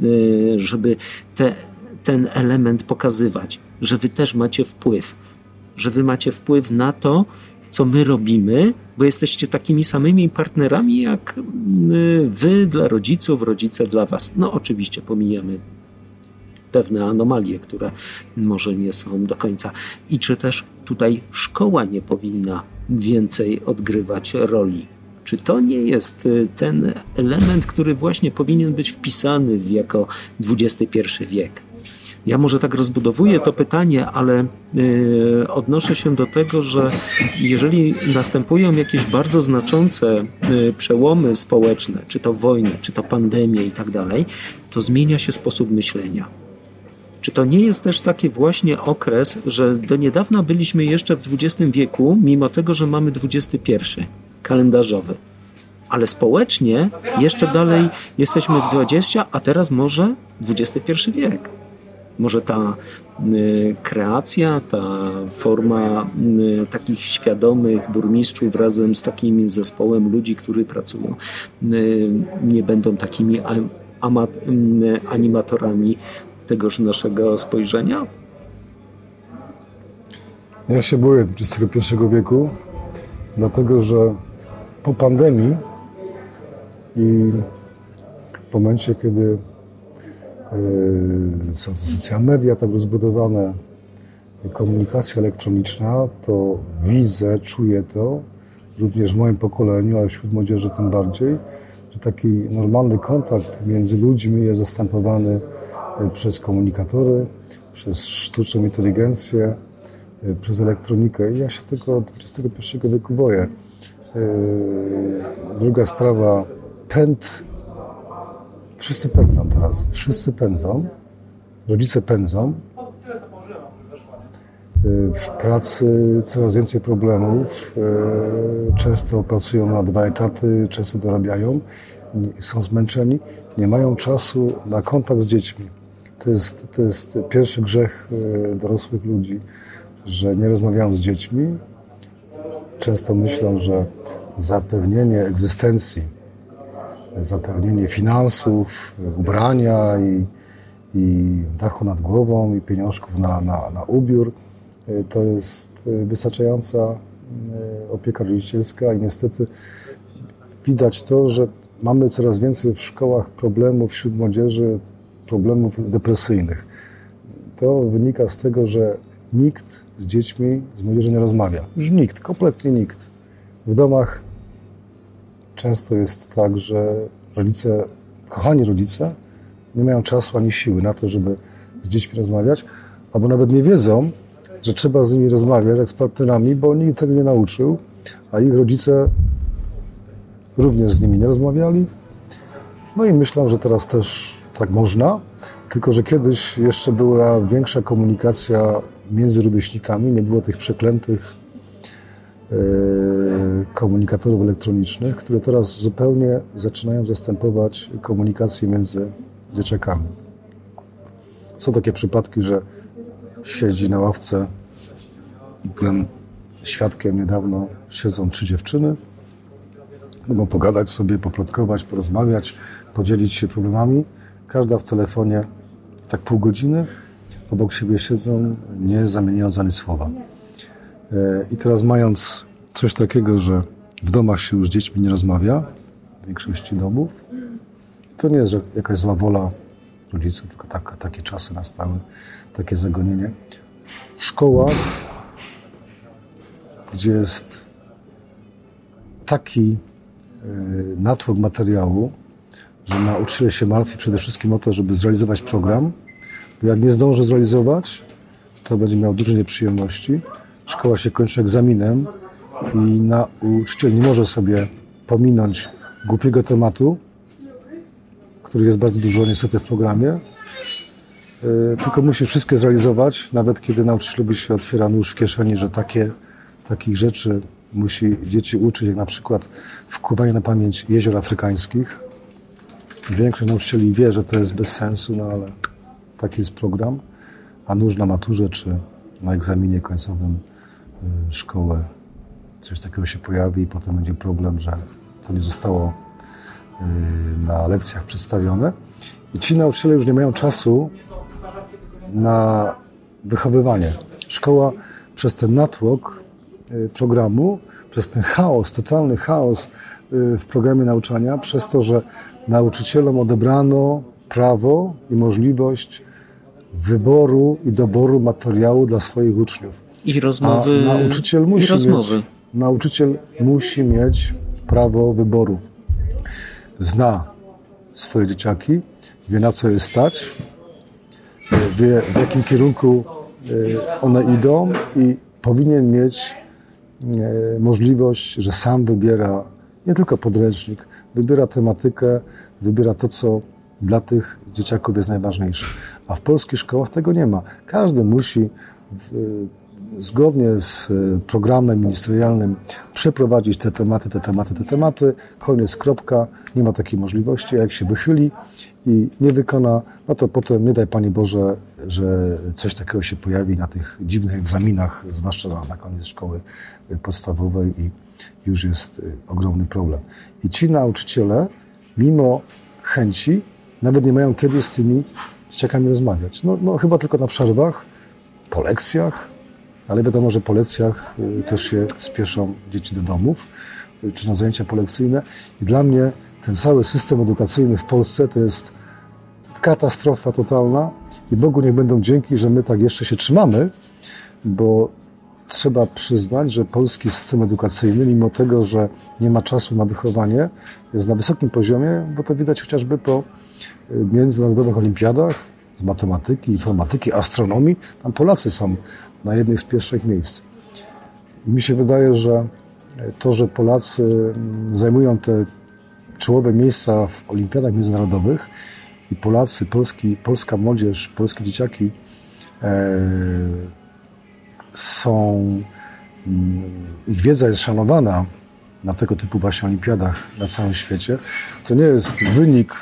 y, żeby te, ten element pokazywać, że wy też macie wpływ, że wy macie wpływ na to, co my robimy, bo jesteście takimi samymi partnerami jak wy dla rodziców, rodzice dla was. No oczywiście pomijamy pewne anomalie, które może nie są do końca. I czy też tutaj szkoła nie powinna więcej odgrywać roli? Czy to nie jest y, ten element, który właśnie powinien być wpisany w jako XXI wiek? Ja może tak rozbudowuję to pytanie, ale yy, odnoszę się do tego, że jeżeli następują jakieś bardzo znaczące yy, przełomy społeczne, czy to wojny, czy to pandemie i tak dalej, to zmienia się sposób myślenia. Czy to nie jest też taki właśnie okres, że do niedawna byliśmy jeszcze w XX wieku, mimo tego, że mamy XXI kalendarzowy? Ale społecznie jeszcze dalej jesteśmy w 20, a teraz może XXI wiek. Może ta y, kreacja, ta forma y, takich świadomych burmistrzów razem z takim zespołem ludzi, którzy pracują, y, nie będą takimi animatorami tegoż naszego spojrzenia? Ja się boję XXI wieku, dlatego że po pandemii i w momencie, kiedy yy, są social media tak rozbudowane, komunikacja elektroniczna, to widzę, czuję to, również w moim pokoleniu, ale wśród młodzieży tym bardziej, że taki normalny kontakt między ludźmi jest zastępowany przez komunikatory, przez sztuczną inteligencję, e, przez elektronikę. I ja się tego XXI wieku boję. E, druga sprawa, pęd. Wszyscy pędzą teraz. Wszyscy pędzą. Rodzice pędzą. W pracy coraz więcej problemów. Często pracują na dwa etaty, często dorabiają, są zmęczeni, nie mają czasu na kontakt z dziećmi. To jest, to jest pierwszy grzech e, dorosłych ludzi, że nie rozmawiają z dziećmi. Często myślą, że zapewnienie egzystencji, zapewnienie finansów, ubrania i, i dachu nad głową i pieniążków na, na, na ubiór e, to jest e, wystarczająca opieka rodzicielska i niestety widać to, że mamy coraz więcej w szkołach problemów wśród młodzieży problemów depresyjnych. To wynika z tego, że nikt z dziećmi, z młodzieżą nie rozmawia. Już nikt, kompletnie nikt. W domach często jest tak, że rodzice kochani rodzice nie mają czasu ani siły na to, żeby z dziećmi rozmawiać, albo nawet nie wiedzą, że trzeba z nimi rozmawiać jak z partnerami, bo nikt tego nie nauczył, a ich rodzice również z nimi nie rozmawiali. No i myślę, że teraz też tak można, tylko że kiedyś jeszcze była większa komunikacja między rówieśnikami, nie było tych przeklętych e, komunikatorów elektronicznych, które teraz zupełnie zaczynają zastępować komunikację między dzieciakami. Są takie przypadki, że siedzi na ławce ten świadkiem niedawno siedzą trzy dziewczyny. Mogą pogadać sobie, poplotkować, porozmawiać, podzielić się problemami. Każda w telefonie tak pół godziny. Obok siebie siedzą, nie zamieniając ani słowa. E, I teraz mając coś takiego, że w domach się już z dziećmi nie rozmawia, w większości domów, to nie jest że jakaś zła wola rodziców, tylko tak, takie czasy nastały, takie zagonienie. W szkołach, gdzie jest taki e, natłok materiału, że nauczyciel się martwi przede wszystkim o to, żeby zrealizować program, bo jak nie zdąży zrealizować, to będzie miał dużo nieprzyjemności. Szkoła się kończy egzaminem i nauczyciel nie może sobie pominąć głupiego tematu, który jest bardzo dużo niestety w programie, e, tylko musi wszystkie zrealizować, nawet kiedy nauczycielowi się otwiera nóż w kieszeni, że takie, takich rzeczy musi dzieci uczyć, jak na przykład wkuwanie na pamięć jezior afrykańskich. Większość nauczycieli wie, że to jest bez sensu, no ale taki jest program, a nóż na maturze czy na egzaminie końcowym e, szkoły coś takiego się pojawi i potem będzie problem, że to nie zostało Y, na lekcjach przedstawione. I ci nauczyciele już nie mają czasu na wychowywanie. Szkoła przez ten natłok y, programu, przez ten chaos, totalny chaos y, w programie nauczania, przez to, że nauczycielom odebrano prawo i możliwość wyboru i doboru materiału dla swoich uczniów. I rozmowy. A nauczyciel musi, rozmowy. Mieć, nauczyciel musi mieć prawo wyboru zna swoje dzieciaki, wie na co je stać, wie w jakim kierunku e, one idą i powinien mieć e, możliwość, że sam wybiera nie tylko podręcznik, wybiera tematykę, wybiera to, co dla tych dzieciaków jest najważniejsze. A w polskich szkołach tego nie ma. Każdy musi zgodnie z e, programem ministerialnym przeprowadzić te tematy, te tematy, te tematy, koniec, kropka, nie ma takiej możliwości, a jak się wychyli i nie wykona, no to potem nie daj Panie Boże, że coś takiego się pojawi na tych dziwnych egzaminach, zwłaszcza na, na koniec szkoły podstawowej i już jest e, ogromny problem. I ci nauczyciele, mimo chęci, nawet nie mają kiedy z tymi dzieciakami rozmawiać. No, no chyba tylko na przerwach, po lekcjach, ale wiadomo, że po lekcjach y, też się spieszą dzieci do domów, y, czy na zajęcia polekcyjne. I dla mnie ten cały system edukacyjny w Polsce to jest katastrofa totalna i Bogu niech będą dzięki, że my tak jeszcze się trzymamy, bo trzeba przyznać, że polski system edukacyjny, mimo tego, że nie ma czasu na wychowanie, jest na wysokim poziomie, bo to widać chociażby po y, międzynarodowych olimpiadach z matematyki, informatyki, astronomii. Tam Polacy są na jednych z pierwszych miejsc. mi się wydaje, że to, że Polacy mm, zajmują te czołowe miejsca w olimpiadach międzynarodowych i Polacy, polski, polska młodzież, polskie dzieciaki e, są, mm, ich wiedza jest szanowana na tego typu właśnie olimpiadach na całym świecie, to nie jest wynik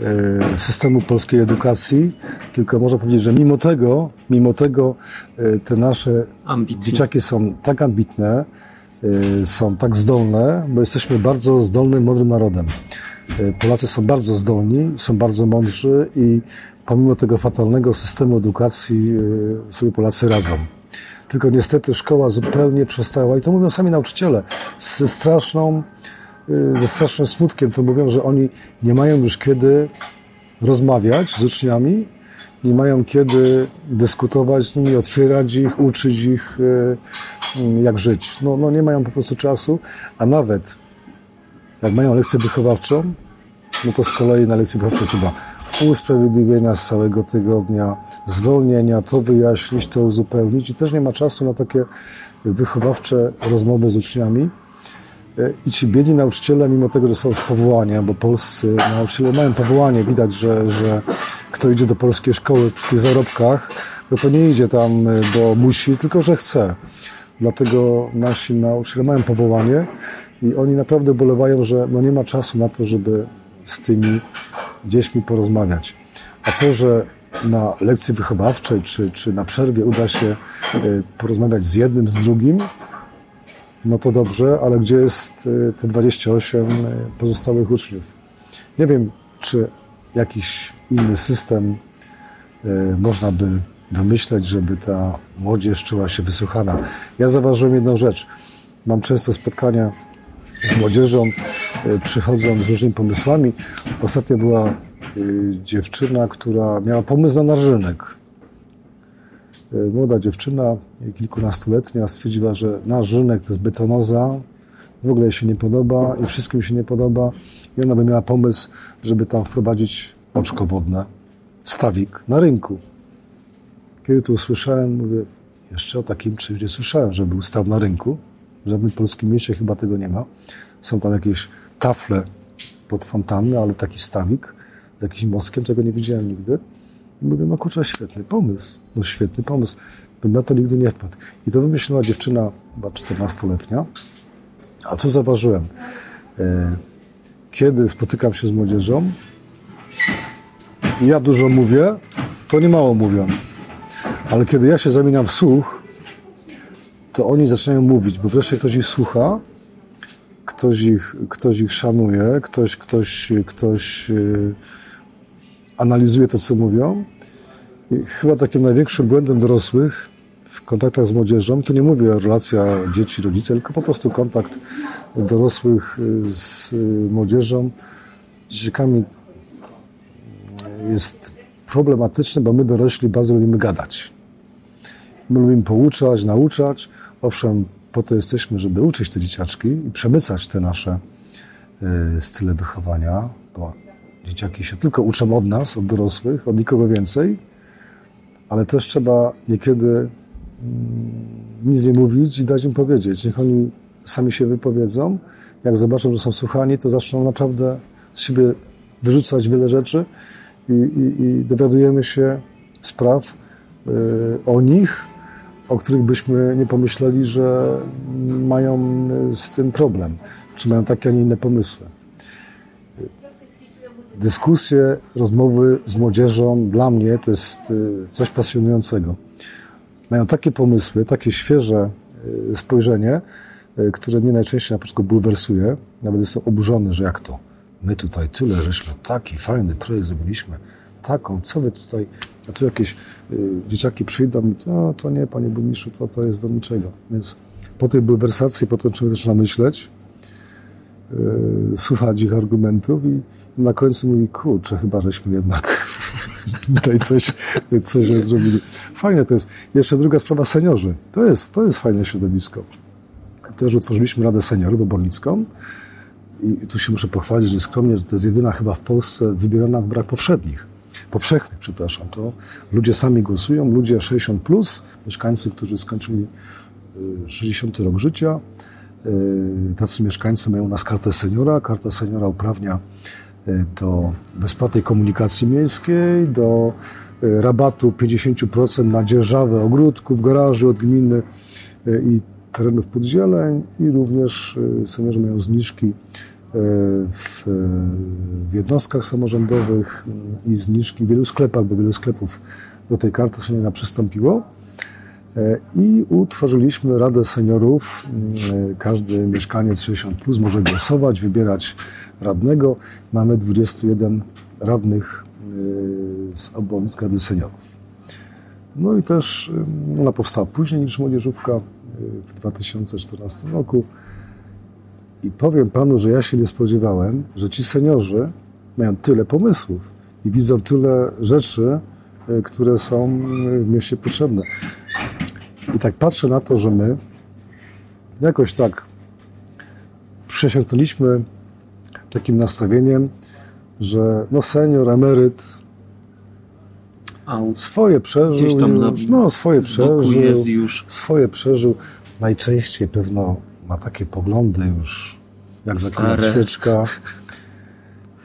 E, systemu polskiej edukacji, tylko można powiedzieć, że mimo tego, mimo tego e, te nasze Ambicje. dzieciaki są tak ambitne, e, są tak zdolne, bo jesteśmy bardzo zdolnym, mądrym narodem. Polacy są bardzo zdolni, są bardzo mądrzy i pomimo tego fatalnego systemu edukacji sobie Polacy radzą. Tylko niestety szkoła zupełnie przestała, i to mówią sami nauczyciele, ze straszną Y, ze strasznym smutkiem to mówią, że oni nie mają już kiedy rozmawiać z uczniami, nie mają kiedy dyskutować z nimi, otwierać ich, uczyć ich, y, y, jak żyć. No, no nie mają po prostu czasu, a nawet jak mają lekcję wychowawczą, no to z kolei na lekcji wychowawczej trzeba usprawiedliwienia z całego tygodnia, zwolnienia, to wyjaśnić, to uzupełnić i też nie ma czasu na takie wychowawcze rozmowy z uczniami. I ci biedni nauczyciele, mimo tego, że są z powołania, bo polscy nauczyciele mają powołanie, widać, że, że kto idzie do polskiej szkoły przy tych zarobkach, no to nie idzie tam, bo musi, tylko że chce. Dlatego nasi nauczyciele mają powołanie i oni naprawdę bolewają, że no nie ma czasu na to, żeby z tymi dziećmi porozmawiać. A to, że na lekcji wychowawczej czy, czy na przerwie uda się e, porozmawiać z jednym, z drugim, no to dobrze, ale gdzie jest e, te 28 e, pozostałych uczniów? Nie wiem, czy jakiś inny system można by wymyśleć, żeby ta młodzież czuła się wysłuchana. Ja zauważyłem jedną rzecz. Mam często spotkania z młodzieżą, przychodzą z różnymi pomysłami. Ostatnio była e, dziewczyna, która miała pomysł na narzynek. E, młoda dziewczyna, kilkunastoletnia, stwierdziła, że narzynek to jest betonoza, w ogóle jej się nie podoba i wszystkim się nie podoba. I ona by miała pomysł, żeby tam wprowadzić oczko wodne, stawik na rynku. Kiedy to usłyszałem, mówię, jeszcze o takim czymś nie słyszałem, żeby był staw na rynku. W żadnym polskim mieście chyba tego nie ma. Są tam jakieś tafle pod fontanny, ale taki stawik z jakimś mostkiem, tego nie widziałem nigdy. I mówię, no kurczę, świetny pomysł. No świetny pomysł. Bym na to nigdy nie wpadł. I to wymyśliła dziewczyna, chyba 14-letnia. A co zauważyłem? E, kiedy spotykam się z młodzieżą, ja dużo mówię, to nie mało mówią. Ale kiedy ja się zamieniam w słuch, to oni zaczynają mówić, bo wreszcie ktoś ich słucha, ktoś ich, ktoś ich szanuje, ktoś, ktoś, ktoś y, analizuje to, co mówią. I chyba takim największym błędem dorosłych w kontaktach z młodzieżą, to nie mówię o relacja dzieci-rodzice, tylko po prostu kontakt dorosłych y, z y, młodzieżą, z dzieciakami jest problematyczny, bo my dorośli bardzo lubimy gadać. My lubimy pouczać, nauczać. Owszem, po to jesteśmy, żeby uczyć te dzieciaczki i przemycać te nasze y, style wychowania, bo dzieciaki się tylko uczą od nas, od dorosłych, od nikogo więcej, ale też trzeba niekiedy mm, nic nie mówić i dać im powiedzieć. Niech oni sami się wypowiedzą. Jak zobaczą, że są słuchani, to zaczną naprawdę z siebie wyrzucać wiele rzeczy i, i, i dowiadujemy się spraw y, o nich, o których byśmy nie pomyśleli, że mają z tym problem, czy mają takie, a nie inne pomysły. Dyskusje, rozmowy z młodzieżą dla mnie to jest y, coś pasjonującego. Mają takie pomysły, takie świeże y, spojrzenie, które mnie najczęściej na początku bulwersuje. Nawet jestem oburzony, że jak to? My tutaj tyle żeśmy taki fajny projekt zrobiliśmy, taką, co wy tutaj, a tu jakieś y, dzieciaki przyjdą i to, to nie, panie burmistrzu, to, to jest do niczego. Więc po tej bulwersacji potem człowiek zaczyna myśleć, y, słuchać ich argumentów i na końcu mówi, kurczę, chyba żeśmy jednak [laughs] tutaj coś, coś zrobili. Fajne to jest. Jeszcze druga sprawa, seniorzy. To jest, to jest fajne środowisko. Też utworzyliśmy Radę Seniorów Obornicką i tu się muszę pochwalić nieskromnie, że to jest jedyna chyba w Polsce wybierana w brak powszednich powszechnych, przepraszam, to ludzie sami głosują, ludzie 60+, plus, mieszkańcy, którzy skończyli 60 y, rok życia, y, tacy mieszkańcy mają u nas kartę seniora. Karta seniora uprawnia y, do bezpłatnej komunikacji miejskiej, do rabatu 50% na dzierżawę ogródków, garaży od gminy i terenów podzieleń i również seniorzy mają zniżki w, w jednostkach samorządowych i zniżki w wielu sklepach, bo wielu sklepów do tej karty seniora przystąpiło. E, I utworzyliśmy Radę Seniorów. E, każdy mieszkaniec 60 plus może głosować, wybierać radnego. Mamy 21 radnych e, z obwodnic Rady Seniorów. No i też ona powstała później niż młodzieżówka w 2014 roku. I powiem panu, że ja się nie spodziewałem, że ci seniorzy mają tyle pomysłów i widzą tyle rzeczy, e, które są w mieście potrzebne. I tak patrzę na to, że my jakoś tak przesiąknęliśmy takim nastawieniem, że no senior, emeryt swoje przeżył, na, no swoje przeżył, swoje przeżył. Najczęściej pewno ma takie poglądy już, jak zakona świeczka.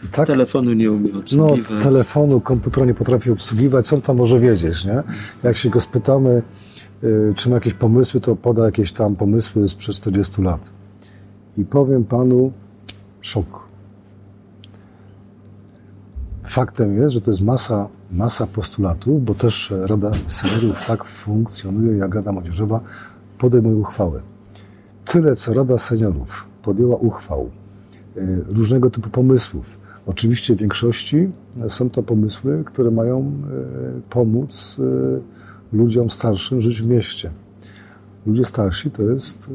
I [laughs] tak, telefonu nie umie obsługiwać. No, telefonu, komputera nie potrafi obsługiwać, co on tam może wiedzieć, nie? Jak się go spytamy, y, czy ma jakieś pomysły, to poda jakieś tam pomysły sprzed 40 lat. I powiem panu, szok. Faktem jest, że to jest masa, masa postulatów, bo też Rada Seniorów tak funkcjonuje jak Rada Młodzieżowa, podejmuje uchwały. Tyle, co Rada Seniorów podjęła uchwał, y, różnego typu pomysłów. Oczywiście w większości są to pomysły, które mają y, pomóc ludziom starszym żyć w mieście. Ludzie starsi to jest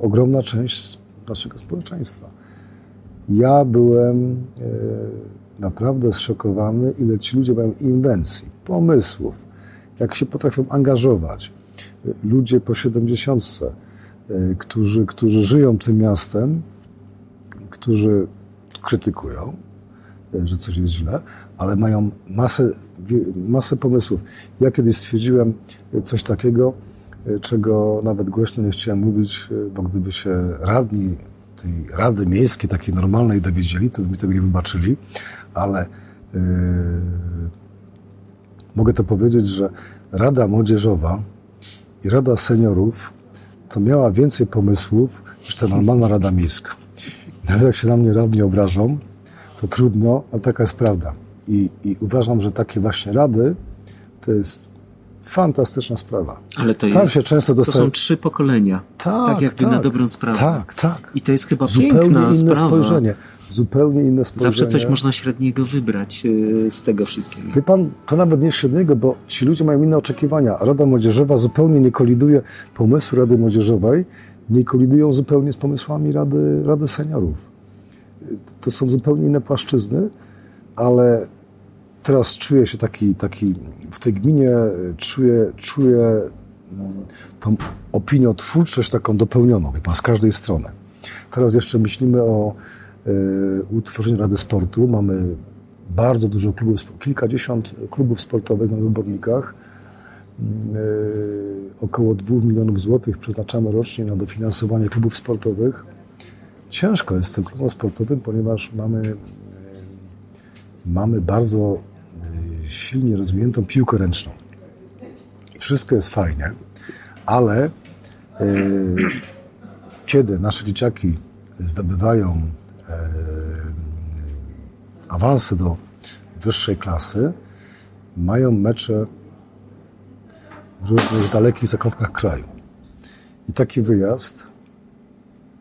ogromna część naszego społeczeństwa. Ja byłem naprawdę zszokowany, ile ci ludzie mają inwencji, pomysłów, jak się potrafią angażować. Ludzie po 70, e, którzy, którzy żyją tym miastem, którzy krytykują, e, że coś jest źle, ale mają masę, masę pomysłów. Ja kiedyś stwierdziłem coś takiego, e, czego nawet głośno nie chciałem mówić, bo gdyby się radni tej Rady Miejskiej, takiej normalnej dowiedzieli, to by mi tego nie wybaczyli, ale yy, mogę to powiedzieć, że Rada Młodzieżowa i Rada Seniorów to miała więcej pomysłów niż ta normalna Rada Miejska. Nawet jak się na mnie radni obrażą, to trudno, ale taka jest prawda. I, I, uważam, że takie właśnie rady to jest fantastyczna sprawa. Ale to, jest, się często dostaje... to są trzy pokolenia. Tak, tak jak tak, na dobrą sprawę. Tak, tak. I to jest chyba Zupełnie piękna inne sprawa. spojrzenie zupełnie inne spojrzenie. Zawsze coś można średniego wybrać e, z tego wszystkiego. Wie pan, to nawet nie średniego, bo ci ludzie mają inne oczekiwania. Rada Młodzieżowa zupełnie nie koliduje, pomysły Rady Młodzieżowej nie kolidują zupełnie z pomysłami Rady, Rady Seniorów. To są zupełnie inne płaszczyzny, ale teraz czuję się taki, taki w tej gminie, czuję, czuję mm, tą opiniotwórczość taką dopełnioną, wie pan, z każdej strony. Teraz jeszcze myślimy o utworzeniu Rady Sportu. Mamy bardzo dużo klubów, kilkadziesiąt klubów sportowych na wybornikach. E, około 2 milionów złotych przeznaczamy rocznie na dofinansowanie klubów sportowych. Ciężko jest z tym klubom sportowym, ponieważ mamy, e, mamy bardzo silnie rozwiniętą piłkę ręczną. Wszystko jest fajnie, ale kiedy nasze dzieciaki zdobywają E, awanse do wyższej klasy mają mecze w różnych dalekich zakątkach kraju. I taki wyjazd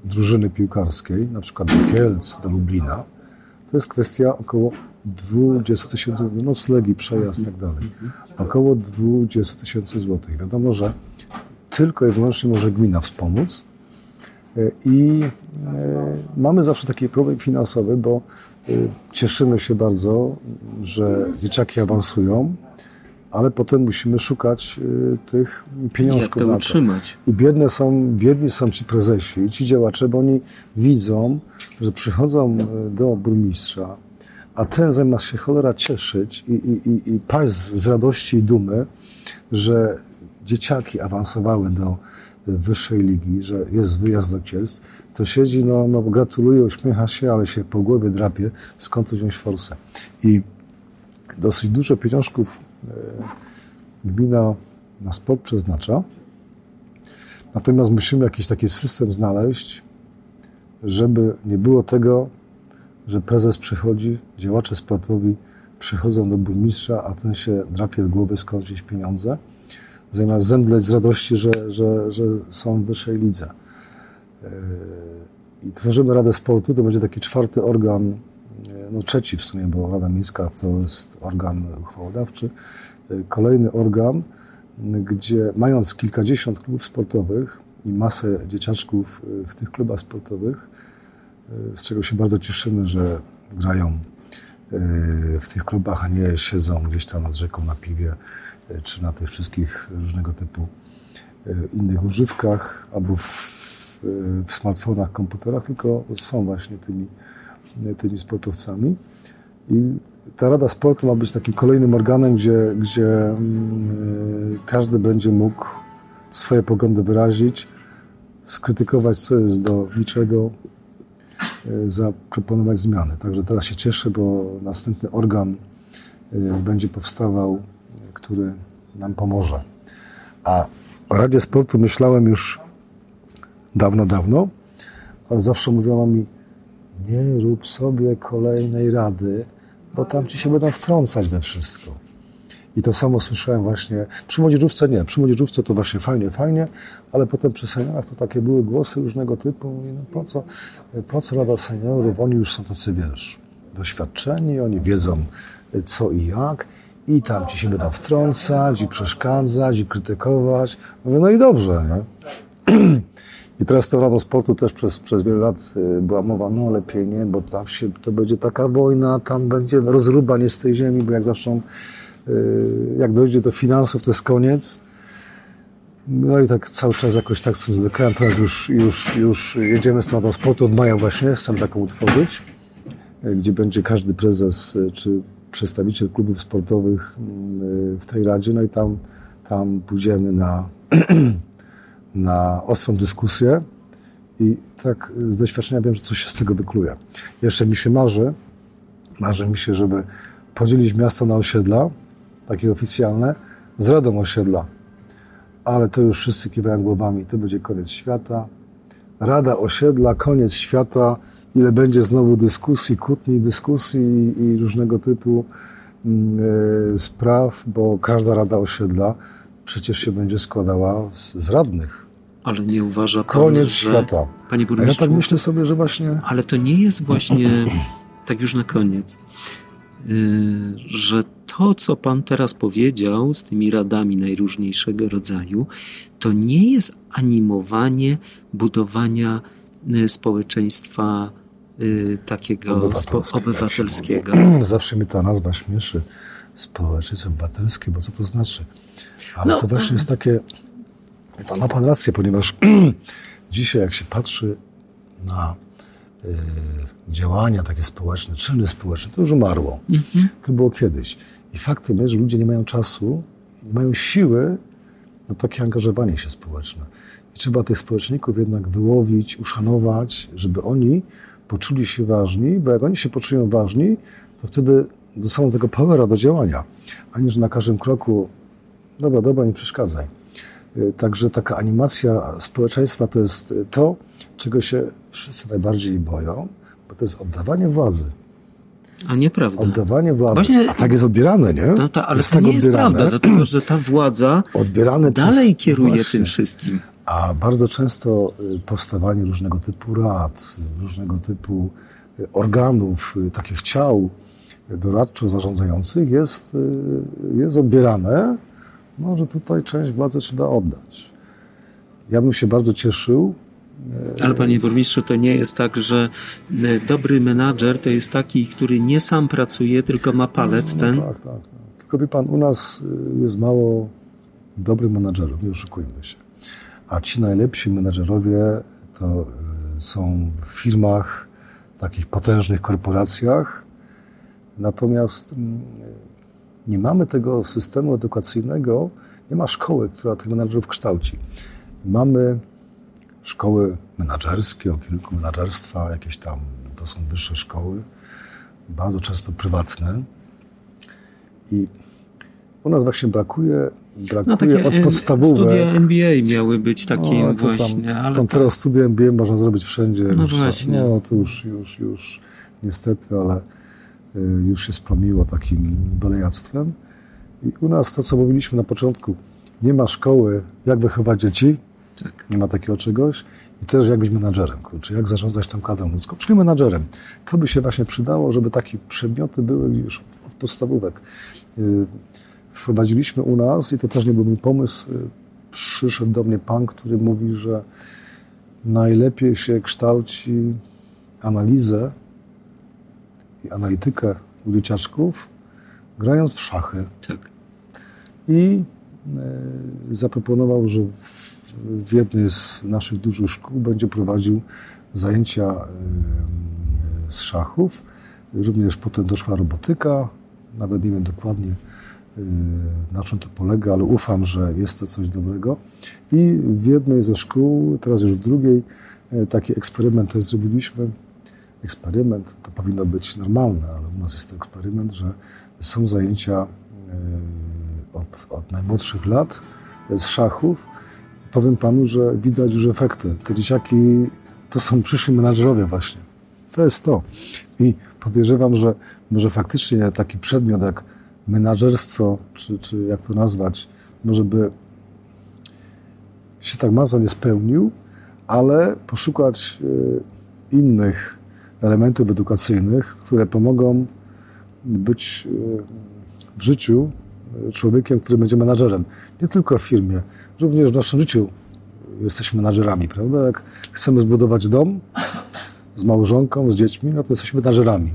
drużyny piłkarskiej, na przykład do Kielc, do Lublina, to jest kwestia około 20 tysięcy, noclegi, przejazd i tak dalej. Około 20 tysięcy złotych. Wiadomo, że tylko i wyłącznie może gmina wspomóc, i e, mamy zawsze taki problem finansowy, bo e, cieszymy się bardzo, że dzieciaki awansują, ale potem musimy szukać e, tych pieniążków Jak to na utrzymać? I biedne są, biedni są ci prezesi, ci działacze, bo oni widzą, że przychodzą do burmistrza, a ten zamiast się cholera cieszyć i, i, i, i paść z radości i dumy, że dzieciaki awansowały do wyższej ligi, że jest wyjazd do Kielc, to siedzi, no, no gratuluje, uśmiecha się, ale się po głowie drapie, skąd wziąć forsę. I dosyć dużo pieniążków e, gmina na sport przeznacza, natomiast musimy jakiś taki system znaleźć, żeby nie było tego, że prezes przychodzi, działacze sportowi przychodzą do burmistrza, a ten się drapie w głowie, skąd wziąć pieniądze, zamiast zemdleć z radości, że, że, że są w wyższej lidze. E, I tworzymy Radę Sportu, to będzie taki czwarty organ, e, no trzeci w sumie, bo Rada Miejska to jest organ uchwałodawczy. E, kolejny organ, gdzie mając kilkadziesiąt klubów sportowych i masę dzieciaczków w tych klubach sportowych, z czego się bardzo cieszymy, że grają w tych klubach, a nie siedzą gdzieś tam nad rzeką na piwie czy na tych wszystkich różnego typu e, innych używkach albo w, w smartfonach, komputerach, tylko są właśnie tymi, tymi sportowcami. I ta Rada Sportu ma być takim kolejnym organem, gdzie, gdzie mm, każdy będzie mógł swoje poglądy wyrazić, skrytykować, co jest do niczego, y, zaproponować zmiany. Także teraz się cieszę, bo następny organ y, będzie powstawał, który nam pomoże. A o Radzie Sportu myślałem już dawno, dawno, ale zawsze mówiono mi, nie rób sobie kolejnej rady, bo tam ci się będą wtrącać we wszystko. I to samo słyszałem właśnie, przy młodzieżówce nie, przy młodzieżówce to właśnie fajnie, fajnie, ale potem przy seniorach to takie były głosy różnego typu, Mówię, no po co, po co Rada Seniorów, oni już są tacy, wiesz, doświadczeni, oni wiedzą co i jak i tam ci się będą wtrącać i przeszkadzać i krytykować. Mówię, no i dobrze, nie? [clears throat] I teraz tą Radą Sportu też przez, przez wiele lat y, była mowa, no lepiej nie, bo tam się, to będzie taka wojna, tam będzie rozruba nie z tej ziemi, bo jak zaczną, y, jak dojdzie do finansów, to jest koniec. No i tak cały czas jakoś tak z tym zwlekałem. Teraz już, już, już jedziemy z Radą Sportu od maja właśnie, chcę taką utworzyć, y, gdzie będzie każdy prezes czy przedstawiciel klubów sportowych w tej Radzie, no i tam, tam pójdziemy na [clears throat] na ostrą dyskusję i tak z doświadczenia wiem, że coś się z tego wykluje. Jeszcze mi się marzy, marzy mi się, żeby podzielić miasto na osiedla, takie oficjalne, z radą osiedla. Ale to już wszyscy kiwają głowami, to będzie koniec świata. Rada osiedla, koniec świata, ile będzie znowu dyskusji, kłótni, dyskusji i różnego typu yy, spraw, bo każda rada osiedla przecież się będzie składała z, z radnych ale nie uważa pan, Koniec że... świata. Panie burmistrzu, ja tak myślę sobie, że właśnie... Ale to nie jest właśnie, [clears throat] tak już na koniec, yy, że to, co pan teraz powiedział z tymi radami najróżniejszego rodzaju, to nie jest animowanie budowania yy, społeczeństwa yy, takiego obywatelskiego. obywatelskiego. [clears throat] Zawsze mi ta nazwa śmieszy. Społeczeństwo obywatelskie, bo co to znaczy? Ale no, to właśnie jest takie to ma pan rację, ponieważ [clears throat] dzisiaj jak się patrzy na y, działania takie społeczne, czyny społeczne, to już umarło. Mhm. To było kiedyś. I faktem jest, że ludzie nie mają czasu, nie mają siły na takie angażowanie się społeczne. I trzeba tych społeczników jednak wyłowić, uszanować, żeby oni poczuli się ważni, bo jak oni się poczują ważni, to wtedy dostaną tego powera do działania, a nie, że na każdym kroku dobra, dobra, nie przeszkadzaj. Y, także taka animacja społeczeństwa to jest to, czego się wszyscy najbardziej boją, bo to jest oddawanie władzy. A nieprawda. Oddawanie władzy. Właśnie, a tak jest odbierane, nie? No to, ale jest to tak nie jest prawda, dlatego że ta władza [clears throat] odbierane dalej przez, kieruje właśnie, tym wszystkim. A bardzo często y, powstawanie różnego typu rad, różnego typu y, organów, takich ciał doradczo-zarządzających jest, jest odbierane no, że tutaj część władzy trzeba oddać. Ja bym się bardzo cieszył. E, Ale panie burmistrzu, to nie jest tak, że e, dobry menadżer to jest taki, który nie sam pracuje, tylko ma palec no, ten? tak, tak, tak. Tylko wie pan, u nas e, jest mało dobrych menadżerów, nie oszukujmy się. A ci najlepsi menadżerowie to są w firmach, takich potężnych korporacjach. Natomiast mm, nie mamy tego systemu edukacyjnego, nie ma szkoły, która tych menadżerów kształci. Mamy szkoły menadżerskie o kierunku menadżerstwa, jakieś tam, to są wyższe szkoły, bardzo często prywatne. I u nas właśnie brakuje, brakuje no, od podstawówek. Studia MBA miały być takim no, właśnie. Tam, ale teraz to... studia MBA można zrobić wszędzie. No już, właśnie. No to już, już, już niestety, ale już się spromiło takim belejactwem. I u nas to, co mówiliśmy na początku, nie ma szkoły, jak wychować dzieci, tak. nie ma takiego czegoś i też jak być menadżerem, kurczę, jak zarządzać tą kadrą ludzką, czyli menadżerem. To by się właśnie przydało, żeby takie przedmioty były już od podstawówek. Y, wprowadziliśmy u nas i to też nie był mój pomysł, y, przyszedł do mnie pan, który mówi, że najlepiej się kształci analizę i analitykę u dzieciaczków, grając w szachy. Tak. I e, zaproponował, że w, w jednej z naszych dużych szkół będzie prowadził zajęcia e, z szachów Również potem doszła robotyka. Nawet nie wiem dokładnie, na czym to polega, ale ufam, że jest to coś dobrego. I w jednej ze szkół, teraz już w drugiej, taki eksperyment też zrobiliśmy. Eksperyment to powinno być normalne, ale u nas jest to eksperyment, że są zajęcia od, od najmłodszych lat z szachów. Powiem panu, że widać już efekty. Te dzieciaki to są przyszli menadżerowie właśnie. To jest to. I podejrzewam, że może faktycznie taki przedmiot jak menadżerstwo, czy, czy jak to nazwać, może by się tak mocno nie spełnił, ale poszukać e, innych elementów edukacyjnych, które pomogą być e, w życiu człowiekiem, który będzie menadżerem. Nie tylko w firmie, również w naszym życiu jesteśmy menadżerami, prawda? Jak chcemy zbudować dom z małżonką, z dziećmi, no to jesteśmy menadżerami.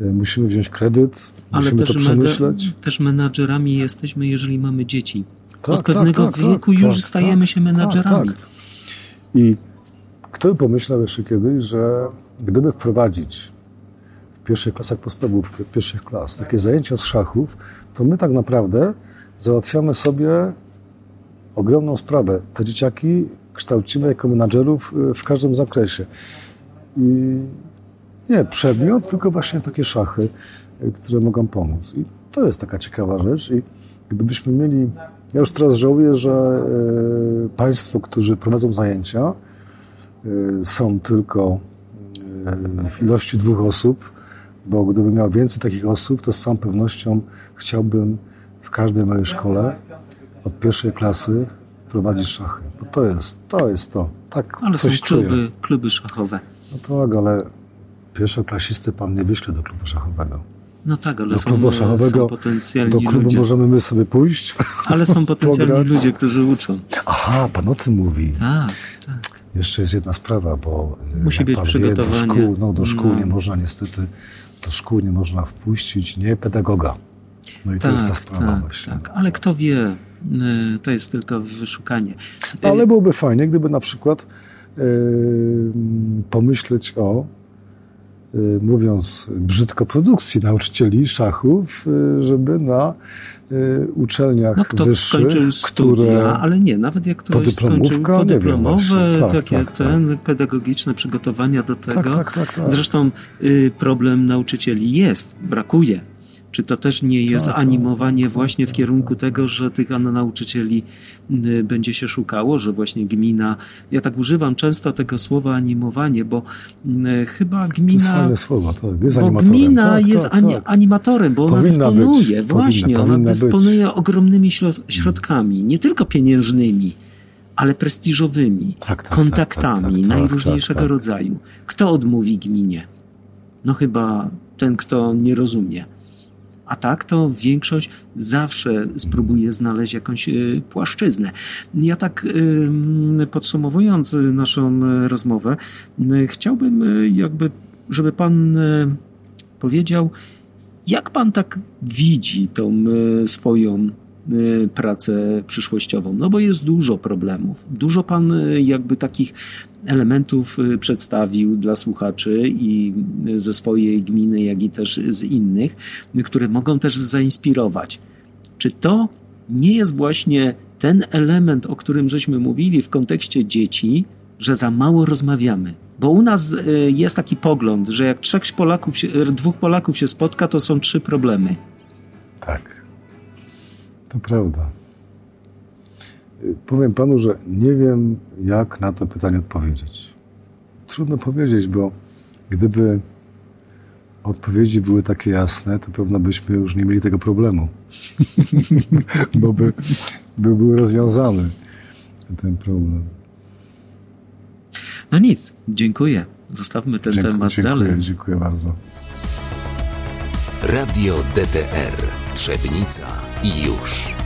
E, musimy wziąć kredyt, Ale musimy to przemyśleć. też menadżerami jesteśmy, jeżeli mamy dzieci. Tak, Od pewnego tak, tak, wieku tak, już tak, stajemy tak, się menadżerami. tak, tak. I kto by pomyślał jeszcze kiedyś, że gdyby wprowadzić w pierwszych klasach podstawówki, od pierwszych klas, takie zajęcia z szachów, to my tak naprawdę załatwiamy sobie ogromną sprawę. Te dzieciaki kształcimy jako menadżerów y, w każdym zakresie. I nie przedmiot, tylko właśnie takie szachy, y, które mogą pomóc. I to jest taka ciekawa rzecz. I gdybyśmy mieli. Ja już teraz żałuję, że y, Państwo, którzy prowadzą zajęcia, są tylko w ilości dwóch osób, bo gdybym miał więcej takich osób, to z całą pewnością chciałbym w każdej mojej szkole od pierwszej klasy prowadzić szachy. Bo to jest to. Jest to. Tak ale coś są kluby, czuję. kluby szachowe. No tak, ale pierwszoklasisty pan nie wyśle do klubu szachowego. No tak, ale Do są, klubu szachowego, są potencjalni Do klubu ludzie. możemy my sobie pójść. Ale są [laughs] potencjalni ludzie, którzy uczą. Aha, pan o tym mówi. Tak. Jeszcze jest jedna sprawa, bo y, Musi być pan wie, do przygotowanie. szkół, no, do szkół No. nie można niestety, do szkół nie można wpuścić nie pedagoga. No i to Tak, jest ta sprawa tak, właśnie. tak. Ale kto wie, y, to jest tylko wyszukanie. Ale byłoby fajnie, gdyby na przykład yy, pomyśleć o, mówiąc brzydko, produkcji nauczycieli szachów, żeby na uczelniach No kto wyższych, skończył studia, które ale nie, nawet jak ktoś skończył podyplomowe, właśnie. Tak, takie tak, tak. ten, pedagogiczne przygotowania do tego. Tak, tak, tak, tak. Zresztą y, problem nauczycieli jest, brakuje. Czy to też nie jest Tak, animowanie tak, właśnie w tak, kierunku tego, że tych nauczycieli y, będzie się szukało, że właśnie gmina. Ja tak używam często tego słowa animowanie, bo y, chyba To gmina. fajne słowo, tak, jest Bo gmina jest ani- tak. animatorem, bo ona Powinna dysponuje, być, właśnie, powinna, ona powinna być. dysponuje ogromnymi śro- środkami, nie tylko pieniężnymi, ale prestiżowymi, Tak, tak, tak, kontaktami tak, tak, tak, najróżniejszego rodzaju. Kto odmówi gminie? No chyba ten, kto nie rozumie. A tak to większość zawsze spróbuje znaleźć jakąś y, płaszczyznę. Ja tak podsumowując y, naszą y, rozmowę, chciałbym jakby, żeby pan powiedział, jak pan tak widzi tą swoją pracę przyszłościową? No bo jest dużo problemów. Dużo pan jakby takich elementów y, przedstawił dla słuchaczy i y, ze swojej gminy, jak i też z innych, które mogą też zainspirować. Czy to nie jest właśnie ten element, o którym żeśmy mówili w kontekście dzieci, że za mało rozmawiamy? Bo u nas y, jest taki pogląd, że jak trzech Polaków y, dwóch Polaków się spotka, to są trzy problemy. Tak. To prawda. Powiem panu, że nie wiem, jak na to pytanie odpowiedzieć. Trudno powiedzieć, bo gdyby odpowiedzi były takie jasne, to pewno byśmy już nie mieli tego problemu. [laughs] bo by, by był rozwiązany ten problem. No nic, dziękuję. Zostawmy ten Dziękuję, temat dziękuję, dalej. dziękuję bardzo. Radio DTR Trzebnica i już.